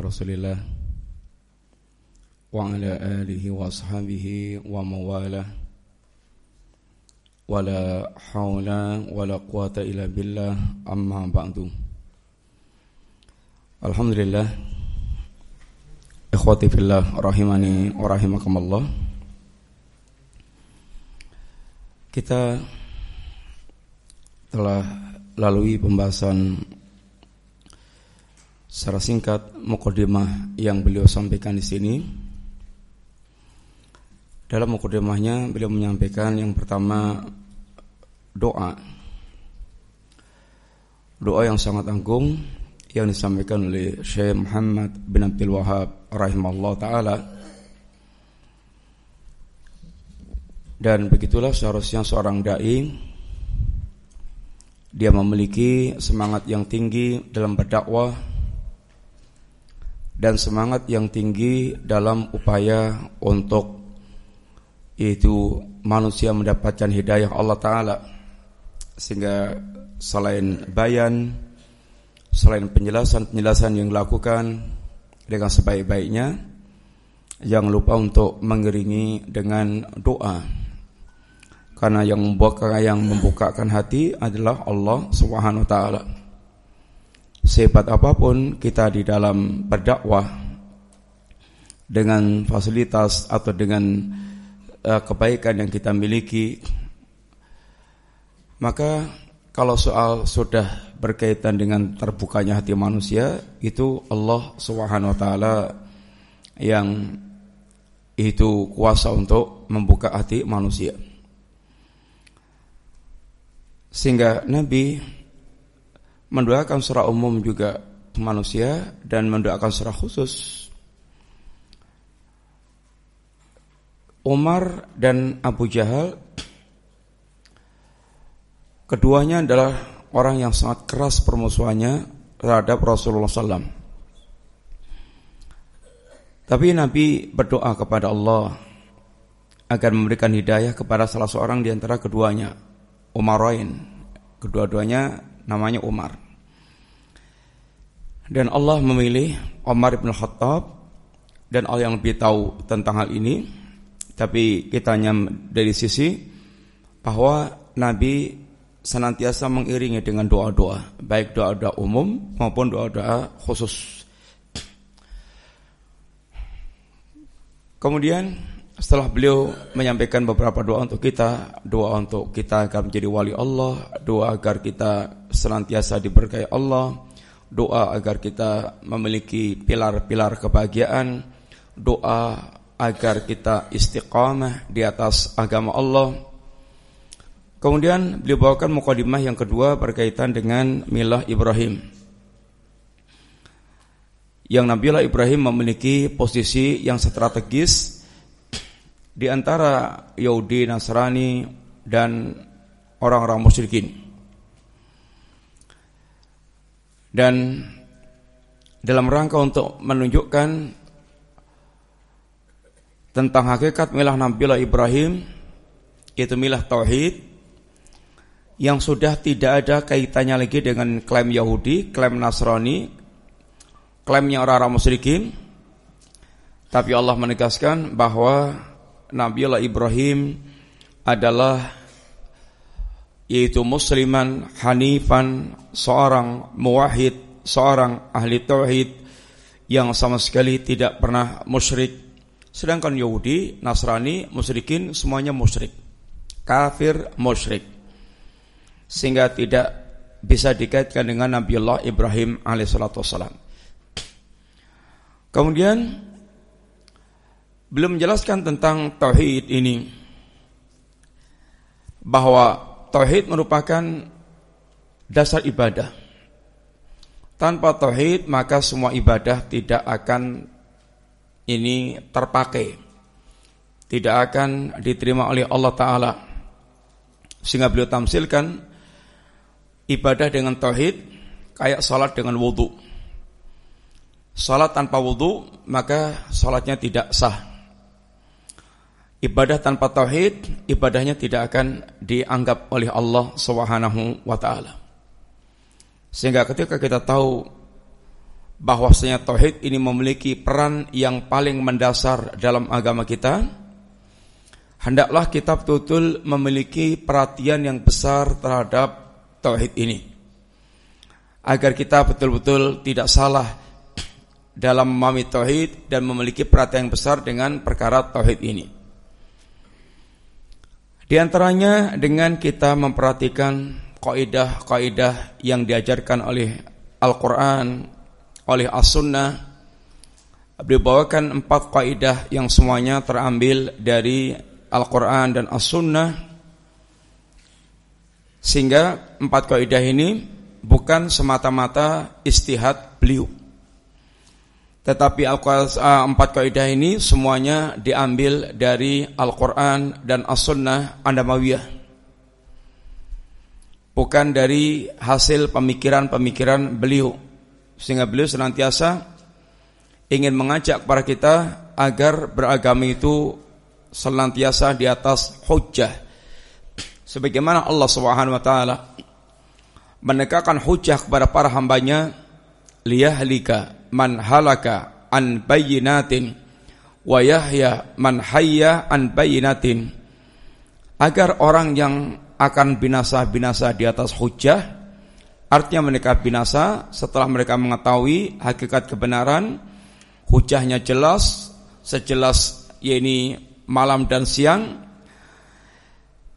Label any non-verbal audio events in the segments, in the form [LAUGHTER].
Rasulillah. Wa ala alihi wa ashabihi wa mawalah wala haula wala quwata illa billah. Amma ba'du. Alhamdulillah. Ikhwati fillah rahimani wa rahimakumullah. Kita telah lalui pembahasan secara singkat mukadimah yang beliau sampaikan di sini. Dalam mukadimahnya beliau menyampaikan yang pertama doa. Doa yang sangat agung yang disampaikan oleh Syekh Muhammad bin Abdul Wahab rahimahullah taala. Dan begitulah seharusnya seorang dai dia memiliki semangat yang tinggi dalam berdakwah dan semangat yang tinggi dalam upaya untuk itu manusia mendapatkan hidayah Allah Ta'ala. Sehingga selain bayan selain penjelasan-penjelasan yang dilakukan dengan sebaik-baiknya jangan lupa untuk mengiringi dengan doa. Karena yang membuka yang membukakan hati adalah Allah Subhanahu wa taala sehebat apa pun kita di dalam berdakwah dengan fasilitas atau dengan uh, kebaikan yang kita miliki maka kalau soal sudah berkaitan dengan terbukanya hati manusia itu Allah Subhanahu wa taala yang itu kuasa untuk membuka hati manusia. Sehingga Nabi mendoakan secara umum juga manusia dan mendoakan secara khusus Umar dan Abu Jahal keduanya adalah orang yang sangat keras permusuhannya terhadap Rasulullah SAW. Tapi Nabi berdoa kepada Allah agar memberikan hidayah kepada salah seorang di antara keduanya, Umarain. Kedua-duanya namanya Umar. Dan Allah memilih Umar bin Khattab dan Allah yang lebih tahu tentang hal ini. Tapi kita hanya dari sisi bahwa Nabi senantiasa mengiringi dengan doa-doa, baik doa-doa umum maupun doa-doa khusus. Kemudian setelah beliau menyampaikan beberapa doa untuk kita, doa untuk kita agar menjadi wali Allah, doa agar kita senantiasa diberkahi Allah, doa agar kita memiliki pilar-pilar kebahagiaan, doa agar kita istiqamah di atas agama Allah. Kemudian beliau bawakan mukadimah yang kedua berkaitan dengan milah Ibrahim. Yang Nabiullah Ibrahim memiliki posisi yang strategis di antara Yahudi, Nasrani, dan orang-orang musyrikin. Dan dalam rangka untuk menunjukkan tentang hakikat milah Nabiullah Ibrahim yaitu milah tauhid yang sudah tidak ada kaitannya lagi dengan klaim Yahudi, klaim Nasrani, klaimnya orang-orang musyrikin. Tapi Allah menegaskan bahwa Nabiullah Ibrahim adalah yaitu musliman hanifan seorang muwahhid seorang ahli tauhid yang sama sekali tidak pernah musyrik. Sedangkan Yahudi Nasrani musyrikin semuanya musyrik. Kafir musyrik. Sehingga tidak bisa dikaitkan dengan Nabiullah Ibrahim alaihissalatu wassalam kemudian belum menjelaskan tentang tauhid ini bahwa Tauhid merupakan dasar ibadah. Tanpa tauhid maka semua ibadah tidak akan ini terpakai. Tidak akan diterima oleh Allah taala. Sehingga beliau tamsilkan ibadah dengan tauhid kayak salat dengan wudhu. Salat tanpa wudhu maka salatnya tidak sah ibadah tanpa tauhid, ibadahnya tidak akan dianggap oleh Allah Subhanahu wa taala. Sehingga ketika kita tahu bahwasanya tauhid ini memiliki peran yang paling mendasar dalam agama kita, hendaklah kita betul-betul memiliki perhatian yang besar terhadap tauhid ini. Agar kita betul-betul tidak salah dalam memahami tauhid dan memiliki perhatian yang besar dengan perkara tauhid ini. Di antaranya dengan kita memperhatikan kaidah-kaidah yang diajarkan oleh Al-Qur'an, oleh As-Sunnah. Beliau bawakan empat kaidah yang semuanya terambil dari Al-Qur'an dan As-Sunnah. Sehingga empat kaidah ini bukan semata-mata istihad beliau. Tetapi uh, empat kaidah ini semuanya diambil dari Al-Quran dan As-Sunnah Andamawiyah. Bukan dari hasil pemikiran-pemikiran beliau. Sehingga beliau senantiasa ingin mengajak para kita agar beragama itu senantiasa di atas hujjah. Sebagaimana Allah Subhanahu wa taala menegakkan hujjah kepada para hambanya liyahlika man halaka an bayyinatin wa yahya man hayya an bayyinatin. Agar orang yang akan binasa-binasa di atas hujah artinya mereka binasa setelah mereka mengetahui hakikat kebenaran hujahnya jelas sejelas yakni malam dan siang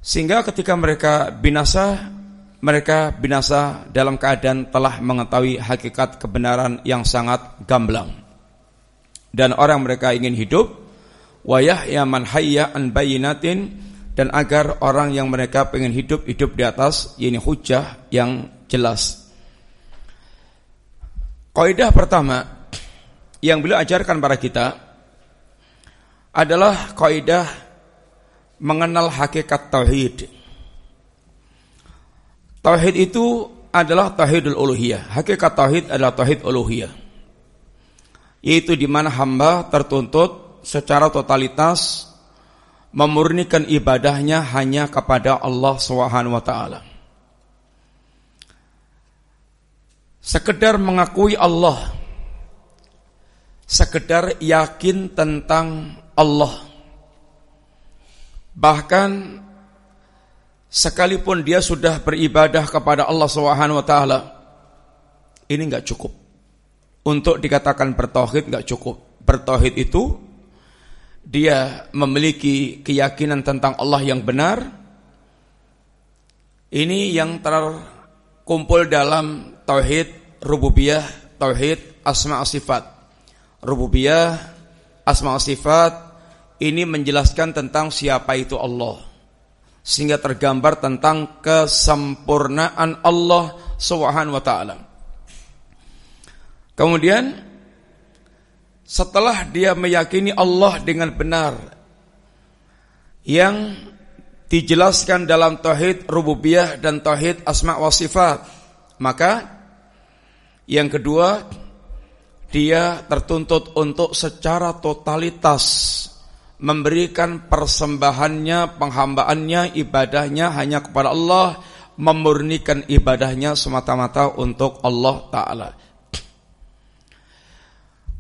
sehingga ketika mereka binasa mereka binasa dalam keadaan telah mengetahui hakikat kebenaran yang sangat gamblang. Dan orang mereka ingin hidup wayah man hayya an bayinatin dan agar orang yang mereka ingin hidup hidup di atas ini hujah yang jelas. Kaidah pertama yang beliau ajarkan pada kita adalah kaidah mengenal hakikat tauhid. Tauhid itu adalah tauhidul uluhiyah. Hakikat tauhid adalah tauhid uluhiyah. Yaitu di mana hamba tertuntut secara totalitas memurnikan ibadahnya hanya kepada Allah Subhanahu wa taala. Sekedar mengakui Allah, sekedar yakin tentang Allah. Bahkan sekalipun dia sudah beribadah kepada Allah Subhanahu wa taala ini enggak cukup. Untuk dikatakan bertauhid enggak cukup. Bertauhid itu dia memiliki keyakinan tentang Allah yang benar. Ini yang terkumpul dalam tauhid rububiyah, tauhid asma sifat. Rububiyah, asma sifat ini menjelaskan tentang siapa itu Allah sehingga tergambar tentang kesempurnaan Allah Subhanahu wa taala. Kemudian setelah dia meyakini Allah dengan benar yang dijelaskan dalam tauhid rububiyah dan tauhid asma wa sifat, maka yang kedua dia tertuntut untuk secara totalitas memberikan persembahannya, penghambaannya, ibadahnya hanya kepada Allah, memurnikan ibadahnya semata-mata untuk Allah Ta'ala.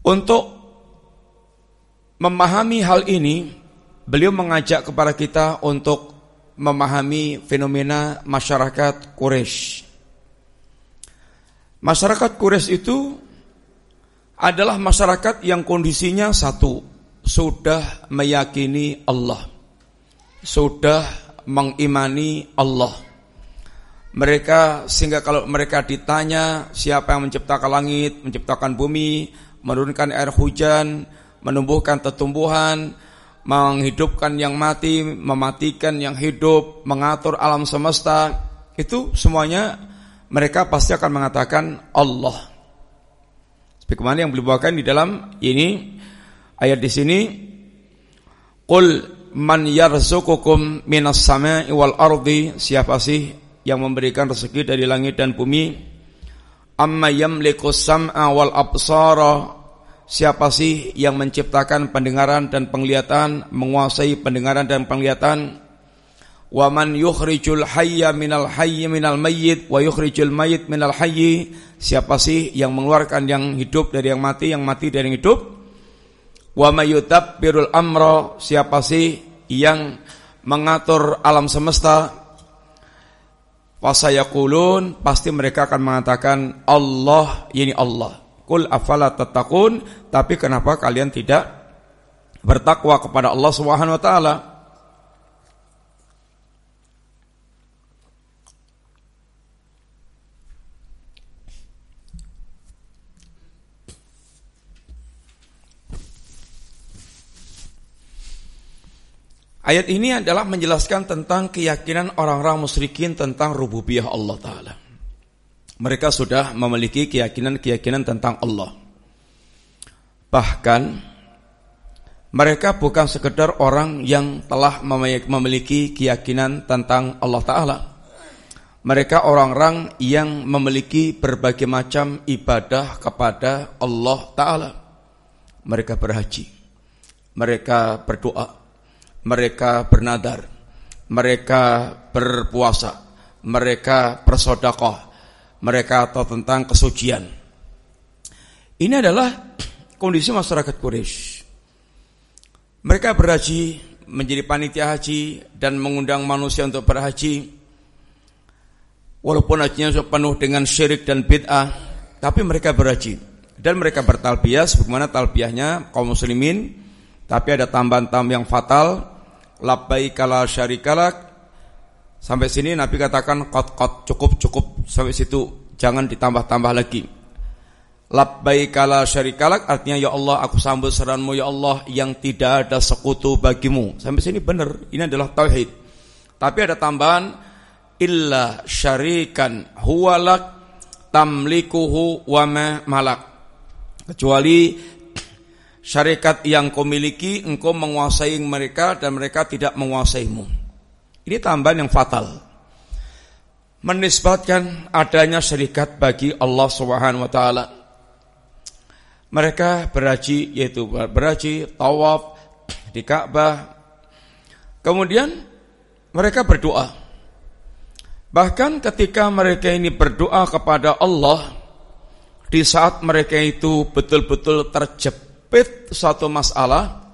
Untuk memahami hal ini, beliau mengajak kepada kita untuk memahami fenomena masyarakat Quraisy. Masyarakat Quraisy itu adalah masyarakat yang kondisinya satu, sudah meyakini Allah, sudah mengimani Allah. Mereka sehingga kalau mereka ditanya siapa yang menciptakan langit, menciptakan bumi, menurunkan air hujan, menumbuhkan tumbuhan, menghidupkan yang mati, mematikan yang hidup, mengatur alam semesta, itu semuanya mereka pasti akan mengatakan Allah. Sebagaimana yang beliau bawakan di dalam ini Ayat di sini Qul man yarzuqukum minas sama'i wal ardi siapa sih yang memberikan rezeki dari langit dan bumi amma yamliku sam'a wal absara siapa sih yang menciptakan pendengaran dan penglihatan menguasai pendengaran dan penglihatan Wa man yukhrijul hayya minal hayyi minal mayyit wa yukhrijul mayyit minal hayyi. Siapa sih yang mengeluarkan yang hidup dari yang mati, yang mati dari yang hidup? Wa birul amro. Siapa sih yang mengatur alam semesta Fasayakulun pasti mereka akan mengatakan Allah ini Allah. Kul afala tatakun tapi kenapa kalian tidak bertakwa kepada Allah Subhanahu? Ayat ini adalah menjelaskan tentang keyakinan orang-orang musyrikin tentang rububiyah Allah Ta'ala. Mereka sudah memiliki keyakinan-keyakinan tentang Allah. Bahkan, mereka bukan sekedar orang yang telah memiliki keyakinan tentang Allah Ta'ala. Mereka orang-orang yang memiliki berbagai macam ibadah kepada Allah Ta'ala. Mereka berhaji. Mereka berdoa mereka bernadar, mereka berpuasa, mereka bersodakoh, mereka tahu tentang kesucian. Ini adalah kondisi masyarakat Quraisy. Mereka berhaji, menjadi panitia haji dan mengundang manusia untuk berhaji. Walaupun hajinya penuh dengan syirik dan bid'ah, tapi mereka berhaji dan mereka bertalbiyah sebagaimana talbiyahnya kaum muslimin. Tapi ada tambahan-tambahan yang fatal labbaik la syarikalak sampai sini Nabi katakan kot kot cukup cukup. Sampai situ jangan ditambah-tambah lagi. Labbaik la syarikalak artinya ya Allah aku sambut seranmu ya Allah yang tidak ada sekutu bagimu. Sampai sini benar ini adalah tauhid. Tapi ada tambahan illa syarikan huwalak tamlikuhu wa ma malak. Kecuali syarikat yang kau miliki, engkau menguasai mereka dan mereka tidak menguasaimu. Ini tambahan yang fatal. Menisbatkan adanya syarikat bagi Allah Subhanahu wa taala. Mereka berhaji yaitu berhaji tawaf di Ka'bah. Kemudian mereka berdoa. Bahkan ketika mereka ini berdoa kepada Allah di saat mereka itu betul-betul terjebak pit satu masalah,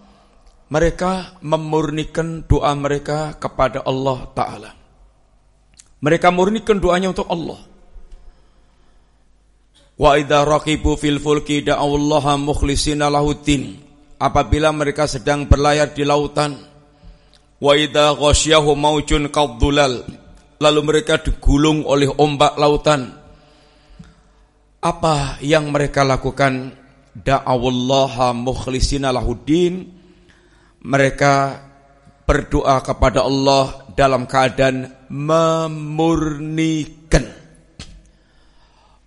mereka memurnikan doa mereka kepada Allah Ta'ala. Mereka murnikan doanya untuk Allah. Wa idha raqibu fil fulki da'awallaha mukhlisina lahuddin. Apabila mereka sedang berlayar di lautan, wa idha ghasyahu maujun qadzulal. Lalu mereka digulung oleh ombak lautan. Apa yang mereka lakukan? Da'awallaha mukhlisina lahuddin. Mereka berdoa kepada Allah dalam keadaan memurnikan.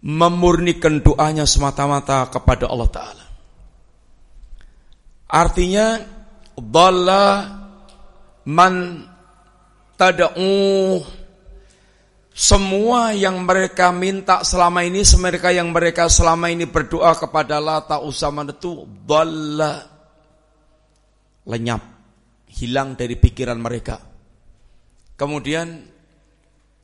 Memurnikan doanya semata-mata kepada Allah taala. Artinya dhalla man tad'u semua yang mereka minta selama ini, mereka yang mereka selama ini berdoa kepada Lata Usama itu dalla lenyap, hilang dari pikiran mereka. Kemudian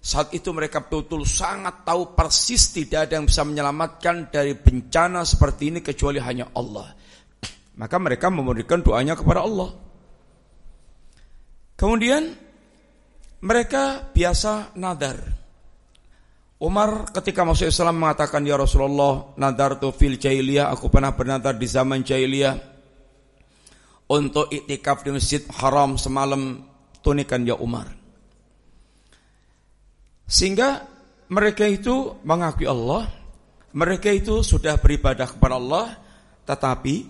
saat itu mereka betul-betul sangat tahu persis tidak ada yang bisa menyelamatkan dari bencana seperti ini kecuali hanya Allah. [CLEARS THROAT] Maka mereka memberikan doanya kepada Allah. Kemudian mereka biasa nadar. Umar ketika masuk Islam mengatakan ya Rasulullah nadar tu fil jahiliyah. Aku pernah bernadar di zaman jahiliyah. Untuk iktikaf di Masjid Haram semalam tunikan ya Umar. Sehingga mereka itu mengakui Allah, mereka itu sudah beribadah kepada Allah, tetapi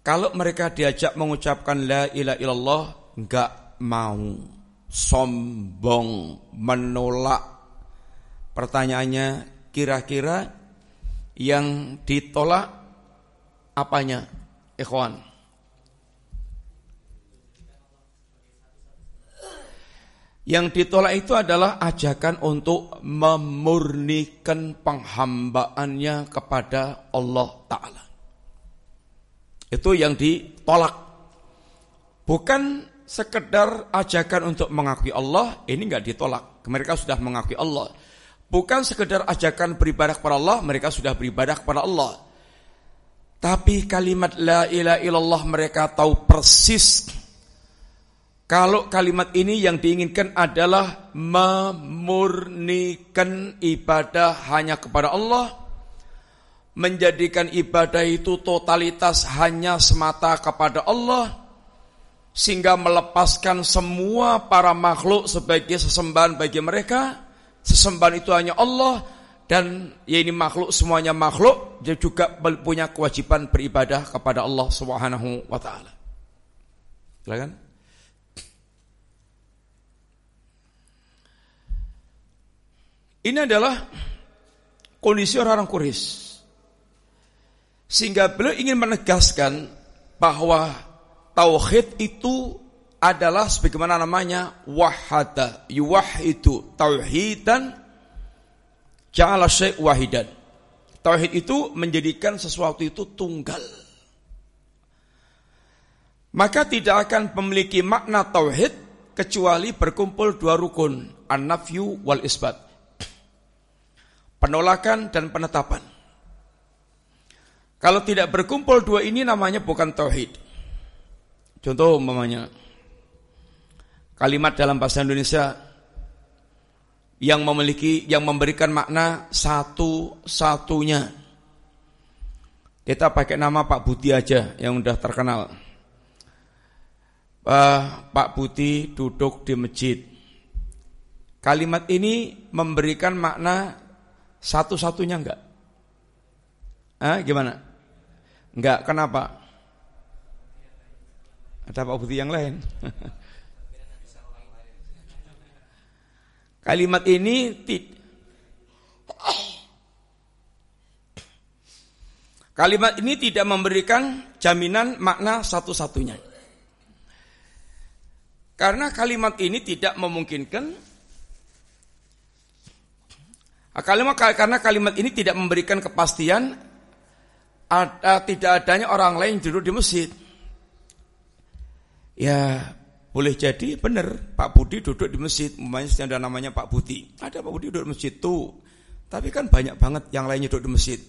kalau mereka diajak mengucapkan la ilaha illallah enggak mau. Sombong menolak Pertanyaannya kira-kira yang ditolak apanya? Ikhwan. Yang ditolak itu adalah ajakan untuk memurnikan penghambaannya kepada Allah Ta'ala. Itu yang ditolak. Bukan sekedar ajakan untuk mengakui Allah, ini nggak ditolak. Mereka sudah mengakui Allah. Bukan sekedar ajakan beribadah kepada Allah, mereka sudah beribadah kepada Allah. Tapi kalimat la ilaha illallah mereka tahu persis kalau kalimat ini yang diinginkan adalah memurnikan ibadah hanya kepada Allah, menjadikan ibadah itu totalitas hanya semata kepada Allah, sehingga melepaskan semua para makhluk sebagai sesembahan bagi mereka. Sesembahan itu hanya Allah dan ya ini makhluk semuanya makhluk dia juga punya kewajiban beribadah kepada Allah Subhanahu wa taala. Silakan. Ini adalah kondisi orang-orang Quraisy. Sehingga beliau ingin menegaskan bahwa tauhid itu adalah sebagaimana namanya wahada, yuwahidu tauhidan ja'ala syai' wahidan. Tauhid itu menjadikan sesuatu itu tunggal. Maka tidak akan memiliki makna tauhid kecuali berkumpul dua rukun, an-nafyu wal isbat penolakan dan penetapan. Kalau tidak berkumpul dua ini namanya bukan tauhid. Contoh umpamanya kalimat dalam bahasa Indonesia yang memiliki yang memberikan makna satu-satunya. Kita pakai nama Pak Budi aja yang udah terkenal. Uh, Pak Budi duduk di masjid. Kalimat ini memberikan makna satu-satunya enggak? Ah, gimana? Enggak, kenapa? Ada Pak Budi yang lain. [LAUGHS] Kalimat ini Kalimat ini tidak memberikan jaminan makna satu-satunya. Karena kalimat ini tidak memungkinkan Kalimat karena kalimat ini tidak memberikan kepastian ada, tidak adanya orang lain duduk di masjid. Ya, boleh jadi benar Pak Budi duduk di masjid, umpamanya ada namanya Pak Budi. Ada Pak Budi duduk di masjid tuh. Tapi kan banyak banget yang lainnya duduk di masjid.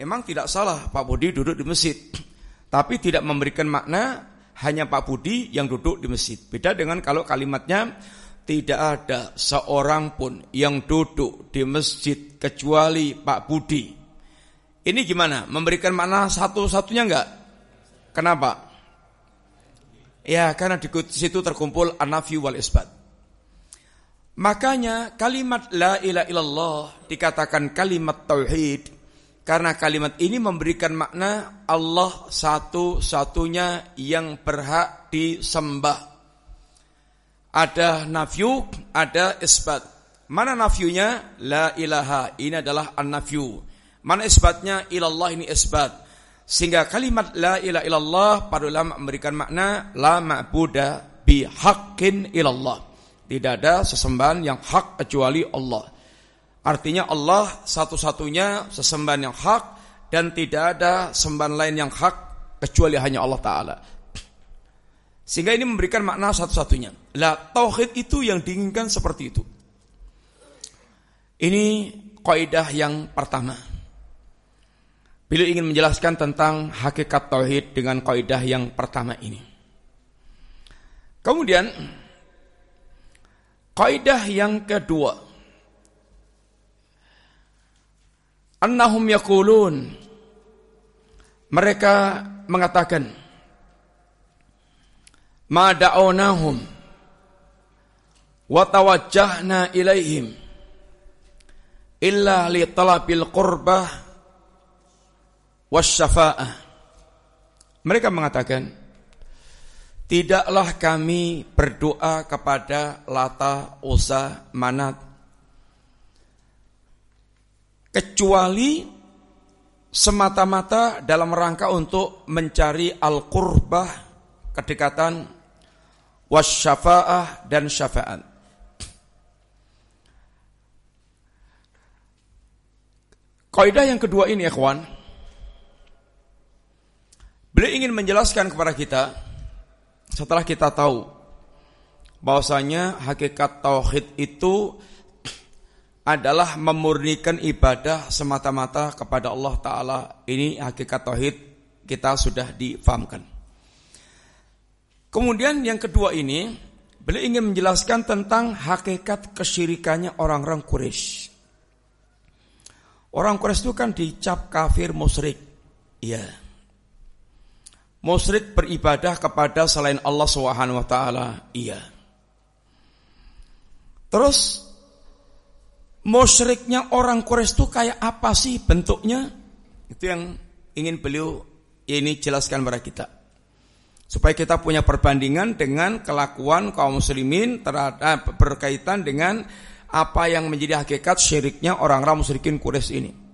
Memang tidak salah Pak Budi duduk di masjid. [CLEARS THROAT] Tapi tidak memberikan makna hanya Pak Budi yang duduk di masjid. Beda dengan kalau kalimatnya tidak ada seorang pun yang duduk di masjid kecuali Pak Budi. Ini gimana? Memberikan makna satu-satunya enggak? Kenapa? Ya, karena di situ terkumpul anafi wal isbat. Makanya kalimat la ilaha illallah dikatakan kalimat tauhid karena kalimat ini memberikan makna Allah satu-satunya yang berhak disembah ada nafyu, ada isbat. Mana nafyunya? La ilaha. Ini adalah an-nafyu. Mana isbatnya? Ilallah ini isbat. Sehingga kalimat la ilaha illallah para ulama memberikan makna la ma'buda bi haqqin ilallah. Tidak ada sesembahan yang hak kecuali Allah. Artinya Allah satu-satunya sesembahan yang hak dan tidak ada sembahan lain yang hak kecuali hanya Allah Ta'ala. Sehingga ini memberikan makna satu-satunya. Lah tauhid itu yang diinginkan seperti itu. Ini kaidah yang pertama. Beliau ingin menjelaskan tentang hakikat tauhid dengan kaidah yang pertama ini. Kemudian kaidah yang kedua. Annahum yaqulun mereka mengatakan ma da'awnahum wa tawajjahna ilaihim illa li talabil qurbah wasyafa'ah mereka mengatakan tidaklah kami berdoa kepada Lata, Usa, Manat kecuali semata-mata dalam rangka untuk mencari al-qurbah kedekatan wasyafa'ah dan syafaat. Kaidah yang kedua ini ikhwan Beliau ingin menjelaskan kepada kita setelah kita tahu bahwasanya hakikat tauhid itu adalah memurnikan ibadah semata-mata kepada Allah taala. Ini hakikat tauhid kita sudah difahamkan. Kemudian yang kedua ini, beliau ingin menjelaskan tentang hakikat kesyirikannya orang-orang Quraisy. Orang Quraisy itu kan dicap kafir musyrik. Iya. Musyrik beribadah kepada selain Allah Subhanahu wa taala. Iya. Terus musyriknya orang Quraisy itu kayak apa sih bentuknya? Itu yang ingin beliau ini jelaskan kepada kita. Supaya kita punya perbandingan dengan kelakuan kaum muslimin terhadap berkaitan dengan apa yang menjadi hakikat syiriknya orang-orang musyrikin Quraisy ini.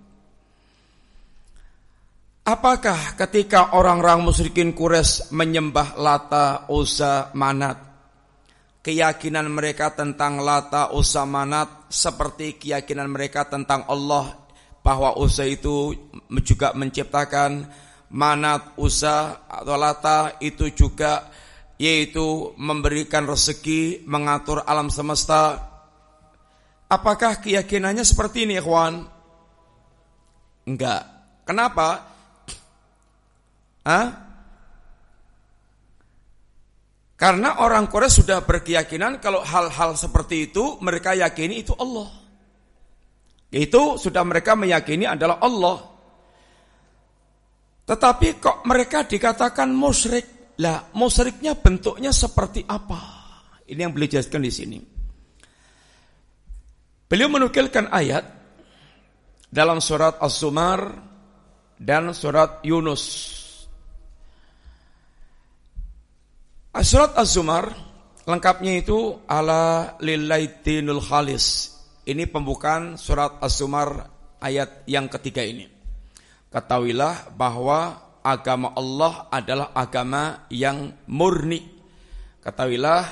Apakah ketika orang-orang musyrikin Quraisy menyembah Lata, Uzza, Manat, keyakinan mereka tentang Lata, Uzza, Manat seperti keyakinan mereka tentang Allah bahwa Uzza itu juga menciptakan Manat, Uzza atau Lata itu juga yaitu memberikan rezeki, mengatur alam semesta. Apakah keyakinannya seperti ini, ikhwan? Enggak. Kenapa? Hah? Karena orang Korea sudah berkeyakinan kalau hal-hal seperti itu mereka yakini itu Allah. Itu sudah mereka meyakini adalah Allah. Tetapi kok mereka dikatakan musyrik? Lah, musyriknya bentuknya seperti apa? Ini yang beliau jelaskan di sini. Beliau menukilkan ayat dalam surat Az-Zumar dan surat Yunus Surat Az-Zumar lengkapnya itu ala lillaitinul khalis. Ini pembukaan surat Az-Zumar ayat yang ketiga ini. Ketahuilah bahwa agama Allah adalah agama yang murni. Ketahuilah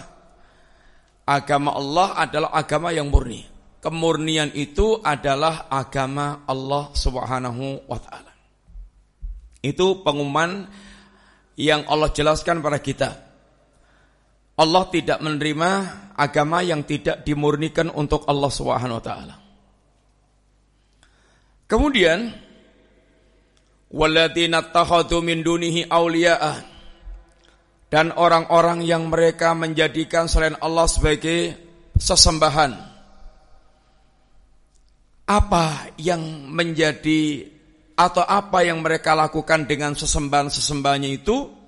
agama Allah adalah agama yang murni. Kemurnian itu adalah agama Allah Subhanahu wa taala. Itu pengumuman yang Allah jelaskan pada kita Allah tidak menerima agama yang tidak dimurnikan untuk Allah Subhanahu wa taala. Kemudian walladzina takhadhu min dunihi dan orang-orang yang mereka menjadikan selain Allah sebagai sesembahan. Apa yang menjadi atau apa yang mereka lakukan dengan sesembahan-sesembahannya itu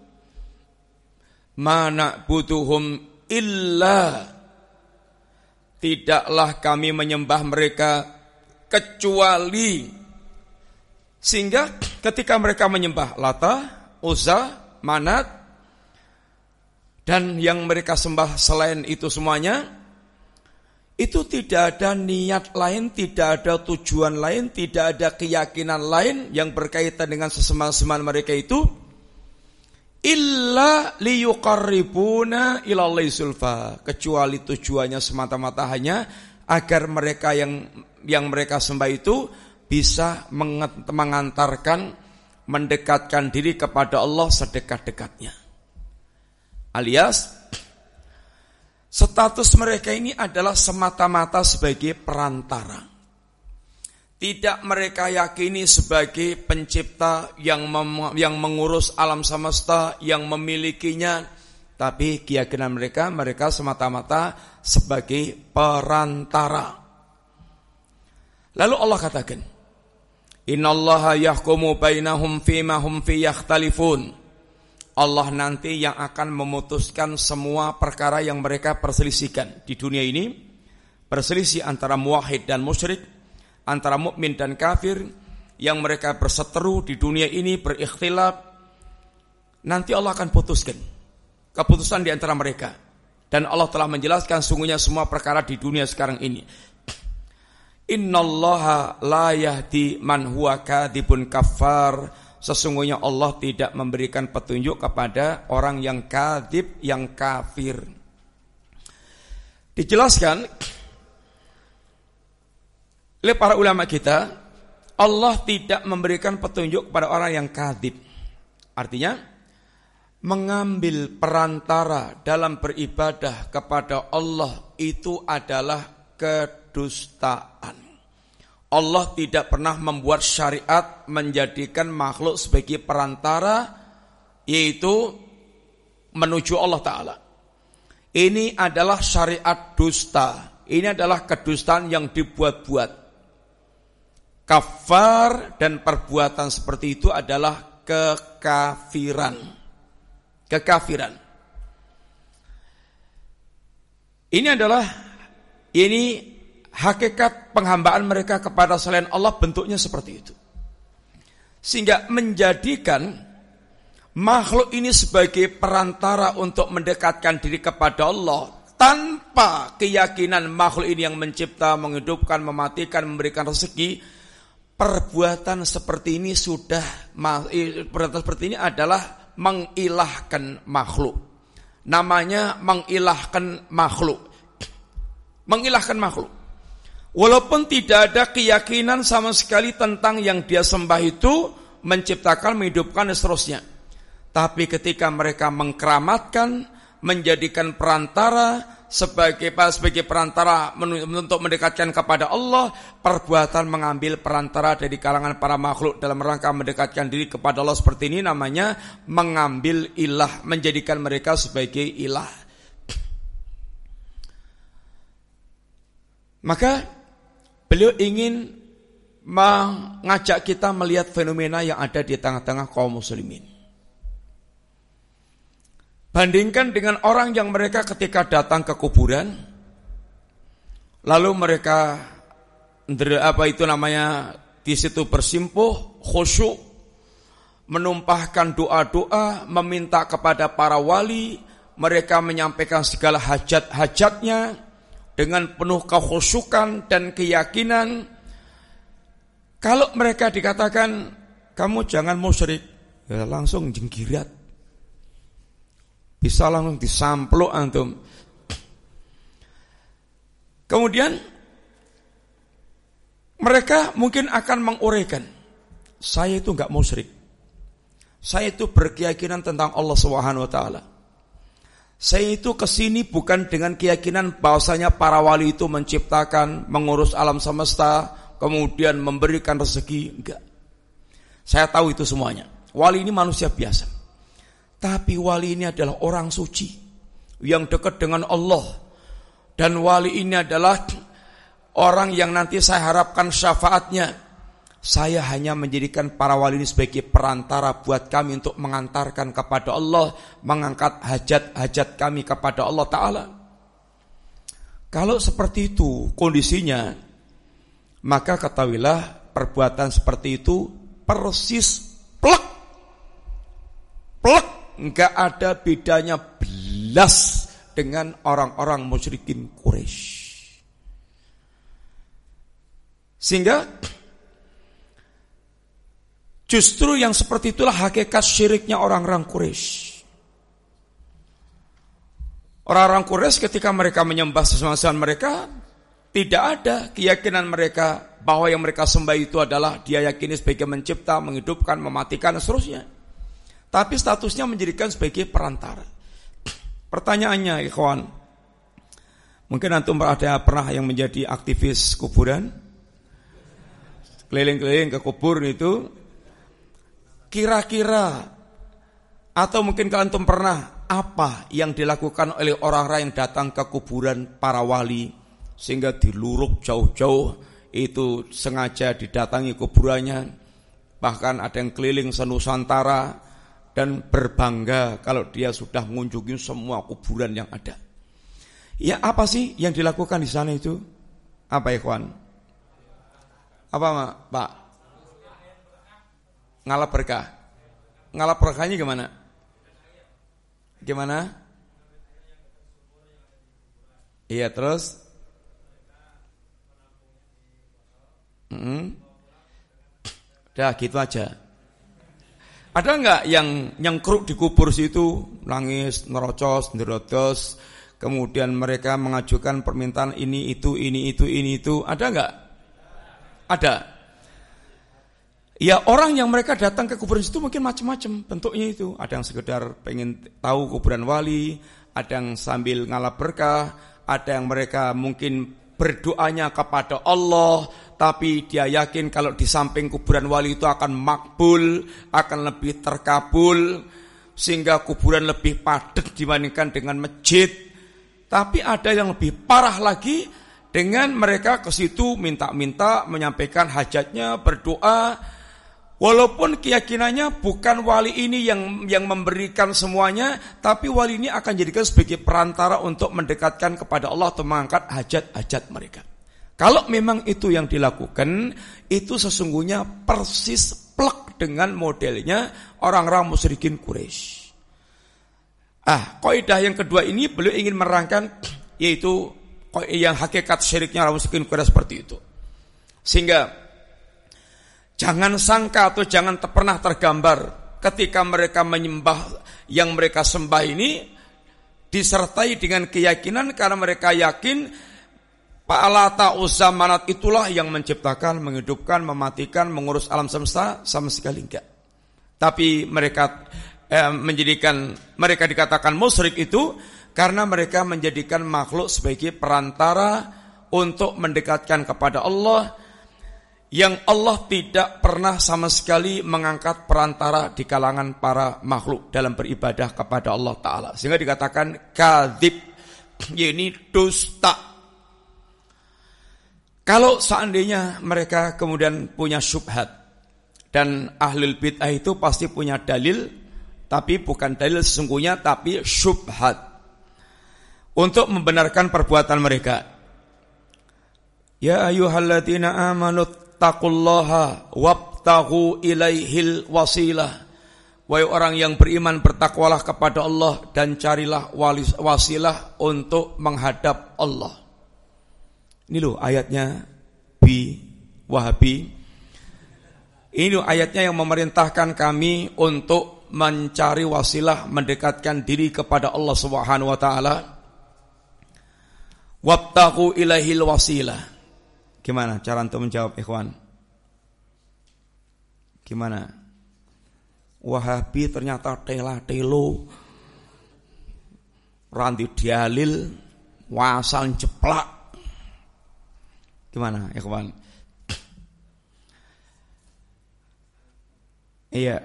mana butuhum illa. Tidaklah kami menyembah mereka kecuali. Sehingga ketika mereka menyembah Lata, Uzza, Manat dan yang mereka sembah selain itu semuanya itu tidak ada niat lain, tidak ada tujuan lain, tidak ada keyakinan lain yang berkaitan dengan sesembahan-sembahan mereka itu illa liyuqarribuna ilallahi sulfa kecuali tujuannya semata-mata hanya agar mereka yang yang mereka sembah itu bisa mengantarkan mendekatkan diri kepada Allah sedekat-dekatnya. Alias status mereka ini adalah semata-mata sebagai perantara tidak mereka yakini sebagai pencipta yang mem yang mengurus alam semesta, yang memilikinya, tapi keyakinan mereka mereka semata-mata sebagai perantara. Lalu Allah katakan, Innallaha yahkumu bainahum fima hum fi yakhtalifun. Allah nanti yang akan memutuskan semua perkara yang mereka perselisihkan di dunia ini, perselisih antara muwahhid dan musyrik, antara mukmin dan kafir yang mereka berseteru di dunia ini berikhtilaf nanti Allah akan putuskan keputusan di antara mereka. Dan Allah telah menjelaskan sungguhnya semua perkara di dunia sekarang ini. Innallaha la yahdi man huwa kadhibun kafar sesungguhnya Allah tidak memberikan petunjuk kepada orang yang kadhib yang kafir. Dijelaskan oleh para ulama kita, Allah tidak memberikan petunjuk kepada orang yang kadib. Artinya, mengambil perantara dalam beribadah kepada Allah itu adalah kedustaan. Allah tidak pernah membuat syariat menjadikan makhluk sebagai perantara yaitu menuju Allah Ta'ala. Ini adalah syariat dusta. Ini adalah kedustaan yang dibuat-buat. Kafar dan perbuatan seperti itu adalah kekafiran. Kekafiran. Ini adalah ini hakikat penghambaan mereka kepada selain Allah bentuknya seperti itu. Sehingga menjadikan makhluk ini sebagai perantara untuk mendekatkan diri kepada Allah tanpa keyakinan makhluk ini yang mencipta, menghidupkan, mematikan, memberikan rezeki, perbuatan seperti ini sudah perbuatan seperti ini adalah mengilahkan makhluk. Namanya mengilahkan makhluk. Mengilahkan makhluk. Walaupun tidak ada keyakinan sama sekali tentang yang dia sembah itu menciptakan, menghidupkan dan seterusnya. Tapi ketika mereka mengkeramatkan, menjadikan perantara sebagai sebagai perantara untuk mendekatkan kepada Allah, perbuatan mengambil perantara dari kalangan para makhluk dalam rangka mendekatkan diri kepada Allah seperti ini namanya mengambil ilah, menjadikan mereka sebagai ilah. Maka beliau ingin mengajak kita melihat fenomena yang ada di tengah-tengah kaum muslimin. Bandingkan dengan orang yang mereka ketika datang ke kuburan, lalu mereka apa itu namanya di situ bersimpuh, khusyuk, menumpahkan doa-doa, meminta kepada para wali, mereka menyampaikan segala hajat-hajatnya dengan penuh kekhusyukan dan keyakinan. Kalau mereka dikatakan kamu jangan musyrik, ya langsung jenggirat bisa langsung disampluk antum. Kemudian mereka mungkin akan menguraikan, saya itu nggak musyrik. Saya itu berkeyakinan tentang Allah Subhanahu wa taala. Saya itu ke sini bukan dengan keyakinan bahwasanya para wali itu menciptakan, mengurus alam semesta, kemudian memberikan rezeki, enggak. Saya tahu itu semuanya. Wali ini manusia biasa. Tapi wali ini adalah orang suci yang dekat dengan Allah. Dan wali ini adalah orang yang nanti saya harapkan syafaatnya. Saya hanya menjadikan para wali ini sebagai perantara buat kami untuk mengantarkan kepada Allah, mengangkat hajat-hajat kami kepada Allah Ta'ala. Kalau seperti itu kondisinya, maka ketahuilah perbuatan seperti itu persis plek, plek nggak ada bedanya belas dengan orang-orang musyrikin Quraisy. Sehingga justru yang seperti itulah hakikat syiriknya orang-orang Quraisy. Orang-orang Quraisy ketika mereka menyembah sesembahan mereka tidak ada keyakinan mereka bahwa yang mereka sembah itu adalah dia yakini sebagai mencipta, menghidupkan, mematikan dan seterusnya. Tapi statusnya menjadikan sebagai perantara. Pertanyaannya, ikhwan. Mungkin antum ada pernah yang menjadi aktivis kuburan? Keliling-keliling ke kubur itu. Kira-kira atau mungkin kalau antum pernah apa yang dilakukan oleh orang-orang yang datang ke kuburan para wali sehingga diluruk jauh-jauh itu sengaja didatangi kuburannya bahkan ada yang keliling senusantara dan berbangga kalau dia sudah mengunjungi semua kuburan yang ada. Ya apa sih yang dilakukan di sana itu? Apa ya kawan? Apa Pak? Ngalap berkah. Ngalap berkahnya gimana? Gimana? Iya terus? Mm -hmm. Dah gitu aja. Ada nggak yang nyengkruk di kubur situ, nangis, nerocos, nerotos, kemudian mereka mengajukan permintaan ini itu ini itu ini itu, ada nggak? Ada. Ya orang yang mereka datang ke kuburan itu mungkin macam-macam bentuknya itu. Ada yang sekedar pengen tahu kuburan wali, ada yang sambil ngalap berkah, ada yang mereka mungkin berdoanya kepada Allah, tapi dia yakin kalau di samping kuburan wali itu akan makbul, akan lebih terkabul, sehingga kuburan lebih padat dibandingkan dengan masjid. Tapi ada yang lebih parah lagi, dengan mereka ke situ minta-minta, menyampaikan hajatnya, berdoa, Walaupun keyakinannya bukan wali ini yang yang memberikan semuanya, tapi wali ini akan jadikan sebagai perantara untuk mendekatkan kepada Allah atau mengangkat hajat-hajat mereka. Kalau memang itu yang dilakukan, itu sesungguhnya persis plek dengan modelnya orang-orang musyrikin Quraisy. Ah, kaidah yang kedua ini beliau ingin merangkan [CLEARS THROAT] yaitu yang hakikat syiriknya orang musyrikin Quraisy seperti itu. Sehingga Jangan sangka atau jangan pernah tergambar ketika mereka menyembah yang mereka sembah ini disertai dengan keyakinan karena mereka yakin Pa'alata Uzza Manat itulah yang menciptakan, menghidupkan, mematikan, mengurus alam semesta sama sekali enggak. Tapi mereka eh, menjadikan mereka dikatakan musyrik itu karena mereka menjadikan makhluk sebagai perantara untuk mendekatkan kepada Allah yang Allah tidak pernah sama sekali mengangkat perantara di kalangan para makhluk dalam beribadah kepada Allah Ta'ala. Sehingga dikatakan kadib, [CLEARS THROAT] ini dusta. Kalau seandainya mereka kemudian punya syubhat, dan ahlul bid'ah itu pasti punya dalil, tapi bukan dalil sesungguhnya, tapi syubhat. Untuk membenarkan perbuatan mereka. Ya ayuhalladzina amanut wattaqullaha wabtahu ilaihil wasilah. Wahai orang yang beriman bertakwalah kepada Allah dan carilah wasilah untuk menghadap Allah. Ini loh ayatnya bi Wahabi. Ini loh ayatnya yang memerintahkan kami untuk mencari wasilah mendekatkan diri kepada Allah Subhanahu wa taala. Wabtahu ilaihil wasilah. Gimana cara untuk menjawab ikhwan? Gimana? Wahabi ternyata tela telo Ranti dialil Wasal jeplak Gimana ikhwan? Iya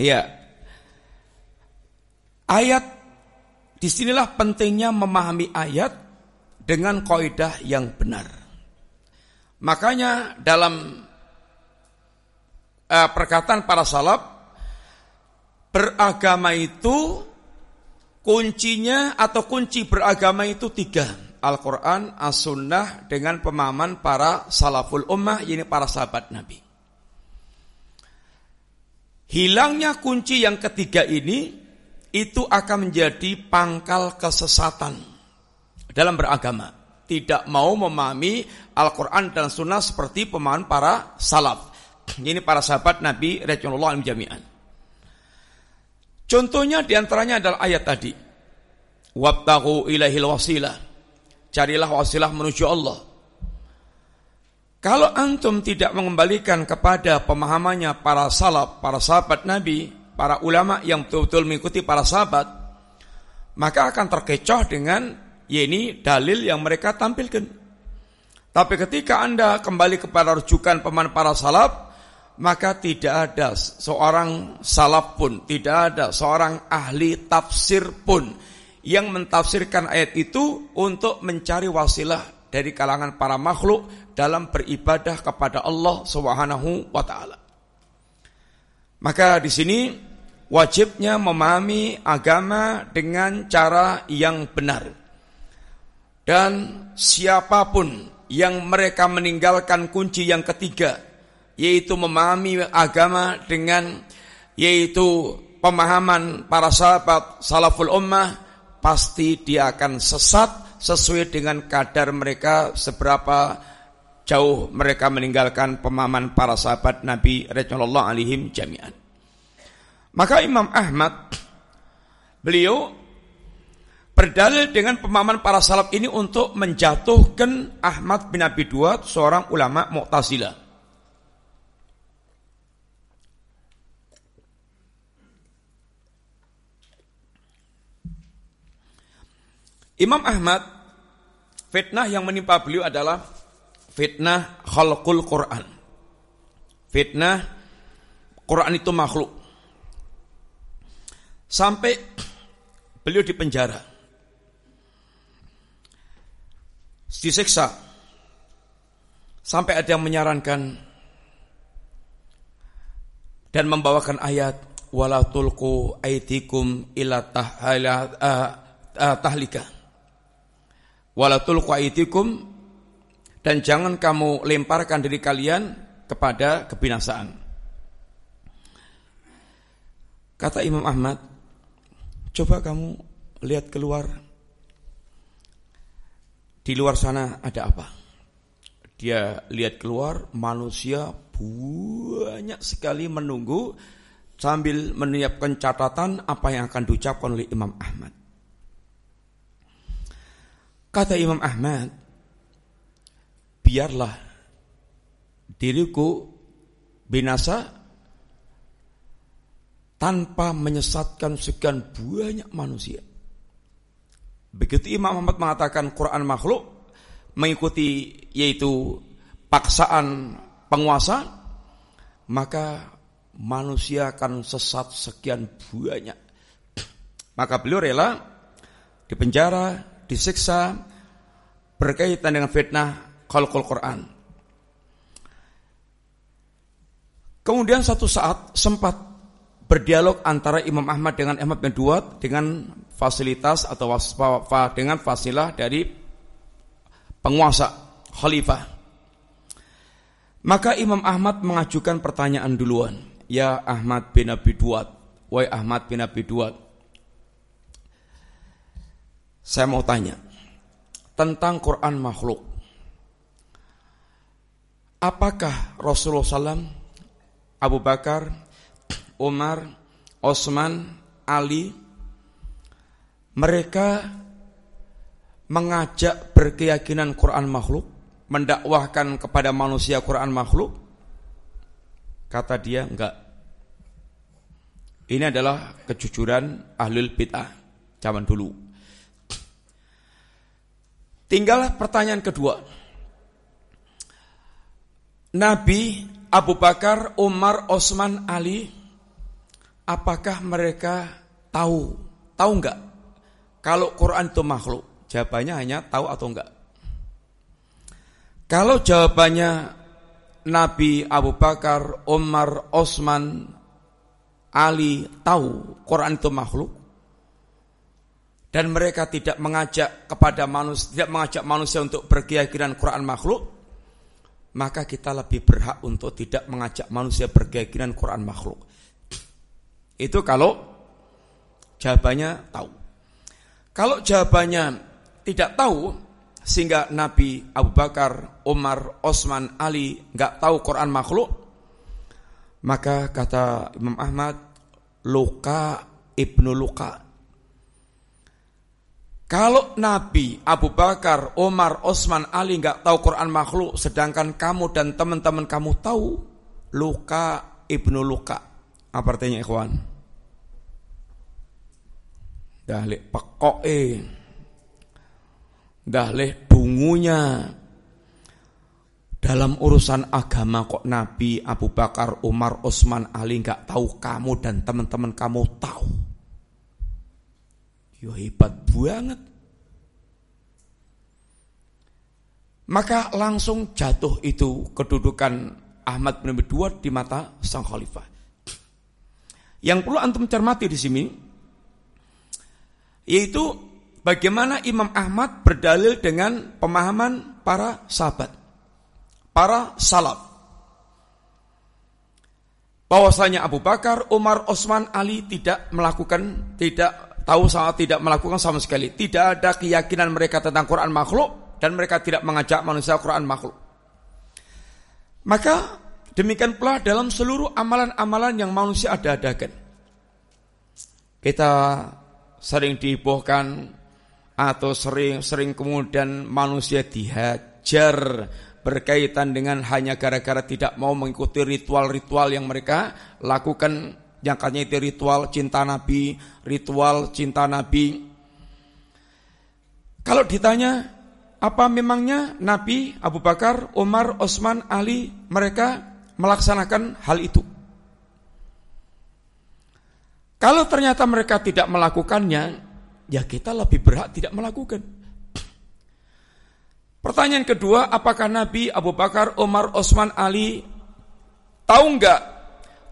Iya. Ayat di sinilah pentingnya memahami ayat dengan kaidah yang benar. Makanya dalam uh, perkataan para salaf beragama itu kuncinya atau kunci beragama itu tiga. Al-Quran, As-Sunnah dengan pemahaman para salaful ummah, ini para sahabat Nabi. Hilangnya kunci yang ketiga ini itu akan menjadi pangkal kesesatan dalam beragama. Tidak mau memahami Al-Quran dan Sunnah seperti pemahaman para salaf. Ini para sahabat Nabi Rasulullah jami'an. Contohnya di antaranya adalah ayat tadi. Wabtahu ilahil wasilah. Carilah wasilah menuju Allah. Kalau antum tidak mengembalikan kepada pemahamannya para salaf, para sahabat Nabi, para ulama yang betul-betul mengikuti para sahabat, maka akan terkecoh dengan ya ini dalil yang mereka tampilkan. Tapi ketika Anda kembali kepada rujukan pemahaman para salaf, maka tidak ada seorang salaf pun, tidak ada seorang ahli tafsir pun yang mentafsirkan ayat itu untuk mencari wasilah dari kalangan para makhluk dalam beribadah kepada Allah Subhanahu wa taala. Maka di sini wajibnya memahami agama dengan cara yang benar. Dan siapa pun yang mereka meninggalkan kunci yang ketiga yaitu memahami agama dengan yaitu pemahaman para sahabat salaful ummah pasti dia akan sesat sesuai dengan kadar mereka seberapa jauh mereka meninggalkan pemahaman para sahabat Nabi Rasulullah alaihim jami'an. Maka Imam Ahmad beliau berdalil dengan pemahaman para salaf ini untuk menjatuhkan Ahmad bin Abi Duat seorang ulama Mu'tazilah. Imam Ahmad fitnah yang menimpa beliau adalah fitnah khalqul Quran. Fitnah Quran itu makhluk. Sampai beliau di penjara. Disiksa. Sampai ada yang menyarankan dan membawakan ayat wala tulqu aidikum ila tahlika walatul qaitikum dan jangan kamu lemparkan diri kalian kepada kebinasaan. Kata Imam Ahmad, coba kamu lihat keluar. Di luar sana ada apa? Dia lihat keluar manusia banyak sekali menunggu sambil menyiapkan catatan apa yang akan diucapkan oleh Imam Ahmad. Kata Imam Ahmad, biarlah diriku binasa tanpa menyesatkan sekian banyak manusia. Begitu Imam Ahmad mengatakan Quran makhluk, mengikuti yaitu paksaan penguasa, maka manusia akan sesat sekian banyak. Maka beliau rela dipenjara, disiksa berkaitan dengan fitnah khalqul Quran. Kemudian satu saat sempat berdialog antara Imam Ahmad dengan Ahmad bin Duat dengan fasilitas atau dengan fasilah dari penguasa khalifah. Maka Imam Ahmad mengajukan pertanyaan duluan. Ya Ahmad bin Abi Duat. Wahai Ahmad bin Abi Duat. Saya mau tanya tentang Quran makhluk. Apakah Rasulullah SAW, Abu Bakar, Umar, Osman, Ali, mereka mengajak berkeyakinan Quran makhluk, mendakwahkan kepada manusia Quran makhluk? Kata dia, enggak. Ini adalah kejujuran ahlul bid'ah zaman dulu. Tinggal pertanyaan kedua. Nabi Abu Bakar, Umar, Osman, Ali, apakah mereka tahu? Tahu enggak? Kalau Quran itu makhluk, jawabannya hanya tahu atau enggak. Kalau jawabannya Nabi Abu Bakar, Umar, Osman, Ali tahu Quran itu makhluk, dan mereka tidak mengajak kepada manusia tidak mengajak manusia untuk berkeyakinan Quran makhluk maka kita lebih berhak untuk tidak mengajak manusia berkeyakinan Quran makhluk. Itu kalau jawabannya tahu. Kalau jawabannya tidak tahu sehingga Nabi Abu Bakar, Umar, Osman, Ali nggak tahu Quran makhluk maka kata Imam Ahmad luka ibnu luka kalau Nabi, Abu Bakar, Umar, Osman, Ali nggak tahu Quran makhluk, sedangkan kamu dan teman-teman kamu tahu, luka ibnu luka. Apa artinya ikhwan? Dahlik pekoke. Dahlik bungunya. Dalam urusan agama kok Nabi, Abu Bakar, Umar, Osman, Ali nggak tahu kamu dan teman-teman kamu tahu. Yo hebat banget. Maka langsung jatuh itu kedudukan Ahmad bin Abi di mata sang khalifah. Yang perlu antum cermati di sini yaitu bagaimana Imam Ahmad berdalil dengan pemahaman para sahabat, para salaf. Bahwasanya Abu Bakar, Umar, Osman, Ali tidak melakukan tidak tahu sama tidak melakukan sama sekali. Tidak ada keyakinan mereka tentang Quran makhluk dan mereka tidak mengajak manusia Quran makhluk. Maka demikian pula dalam seluruh amalan-amalan yang manusia ada-adakan. Kita sering dibohkan atau sering-sering kemudian manusia dihajar berkaitan dengan hanya gara-gara tidak mau mengikuti ritual-ritual yang mereka lakukan yang katanya itu ritual cinta Nabi, ritual cinta Nabi. Kalau ditanya, apa memangnya Nabi, Abu Bakar, Umar, Osman, Ali, mereka melaksanakan hal itu? Kalau ternyata mereka tidak melakukannya, ya kita lebih berhak tidak melakukan. Pertanyaan kedua, apakah Nabi Abu Bakar, Umar, Osman, Ali tahu nggak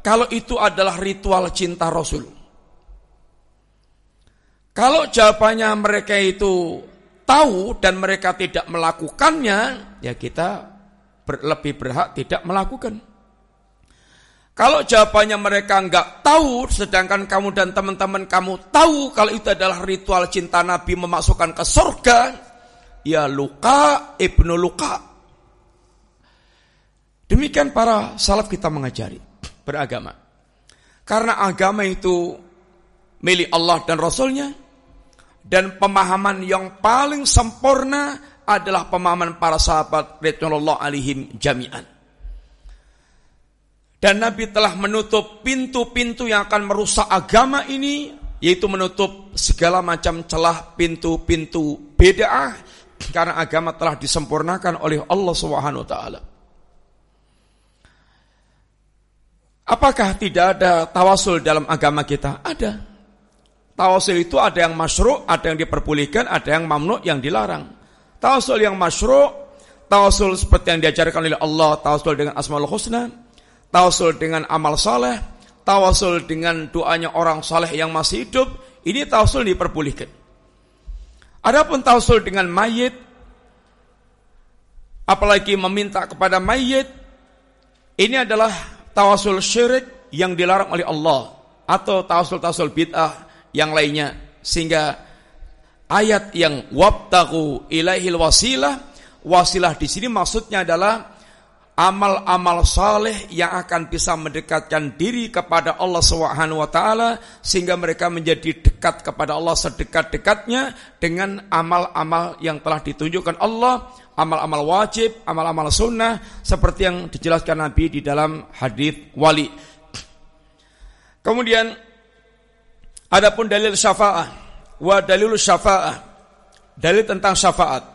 kalau itu adalah ritual cinta Rasul? Kalau jawabannya mereka itu tahu dan mereka tidak melakukannya, ya kita ber, lebih berhak tidak melakukan. Kalau jawabannya mereka nggak tahu, sedangkan kamu dan teman-teman kamu tahu kalau itu adalah ritual cinta Nabi memasukkan ke surga, ya luka ibnu luka. Demikian para salaf kita mengajari beragama. Karena agama itu milik Allah dan Rasulnya, dan pemahaman yang paling sempurna adalah pemahaman para sahabat Rasulullah alaihim jami'an. Dan Nabi telah menutup pintu-pintu yang akan merusak agama ini, yaitu menutup segala macam celah pintu-pintu bid'ah karena agama telah disempurnakan oleh Allah Subhanahu wa taala. Apakah tidak ada tawasul dalam agama kita? Ada. Tawasul itu ada yang masyru', ada yang diperbolehkan, ada yang mamnu, yang dilarang. Tawasul yang masyru', tawasul seperti yang diajarkan oleh Allah, tawasul dengan asmaul husna, tawasul dengan amal saleh, tawasul dengan doanya orang saleh yang masih hidup, ini tawasul diperbolehkan. Adapun tausul dengan mayit, apalagi meminta kepada mayit, ini adalah tawasul syirik yang dilarang oleh Allah atau tawasul-tawasul bid'ah yang lainnya. Sehingga ayat yang wabtagu ilaihil wasilah wasilah di sini maksudnya adalah amal-amal saleh yang akan bisa mendekatkan diri kepada Allah Subhanahu wa taala sehingga mereka menjadi dekat kepada Allah sedekat-dekatnya dengan amal-amal yang telah ditunjukkan Allah, amal-amal wajib, amal-amal sunnah seperti yang dijelaskan Nabi di dalam hadis wali. Kemudian adapun dalil syafaat wa dalil syafaat dalil tentang syafaat.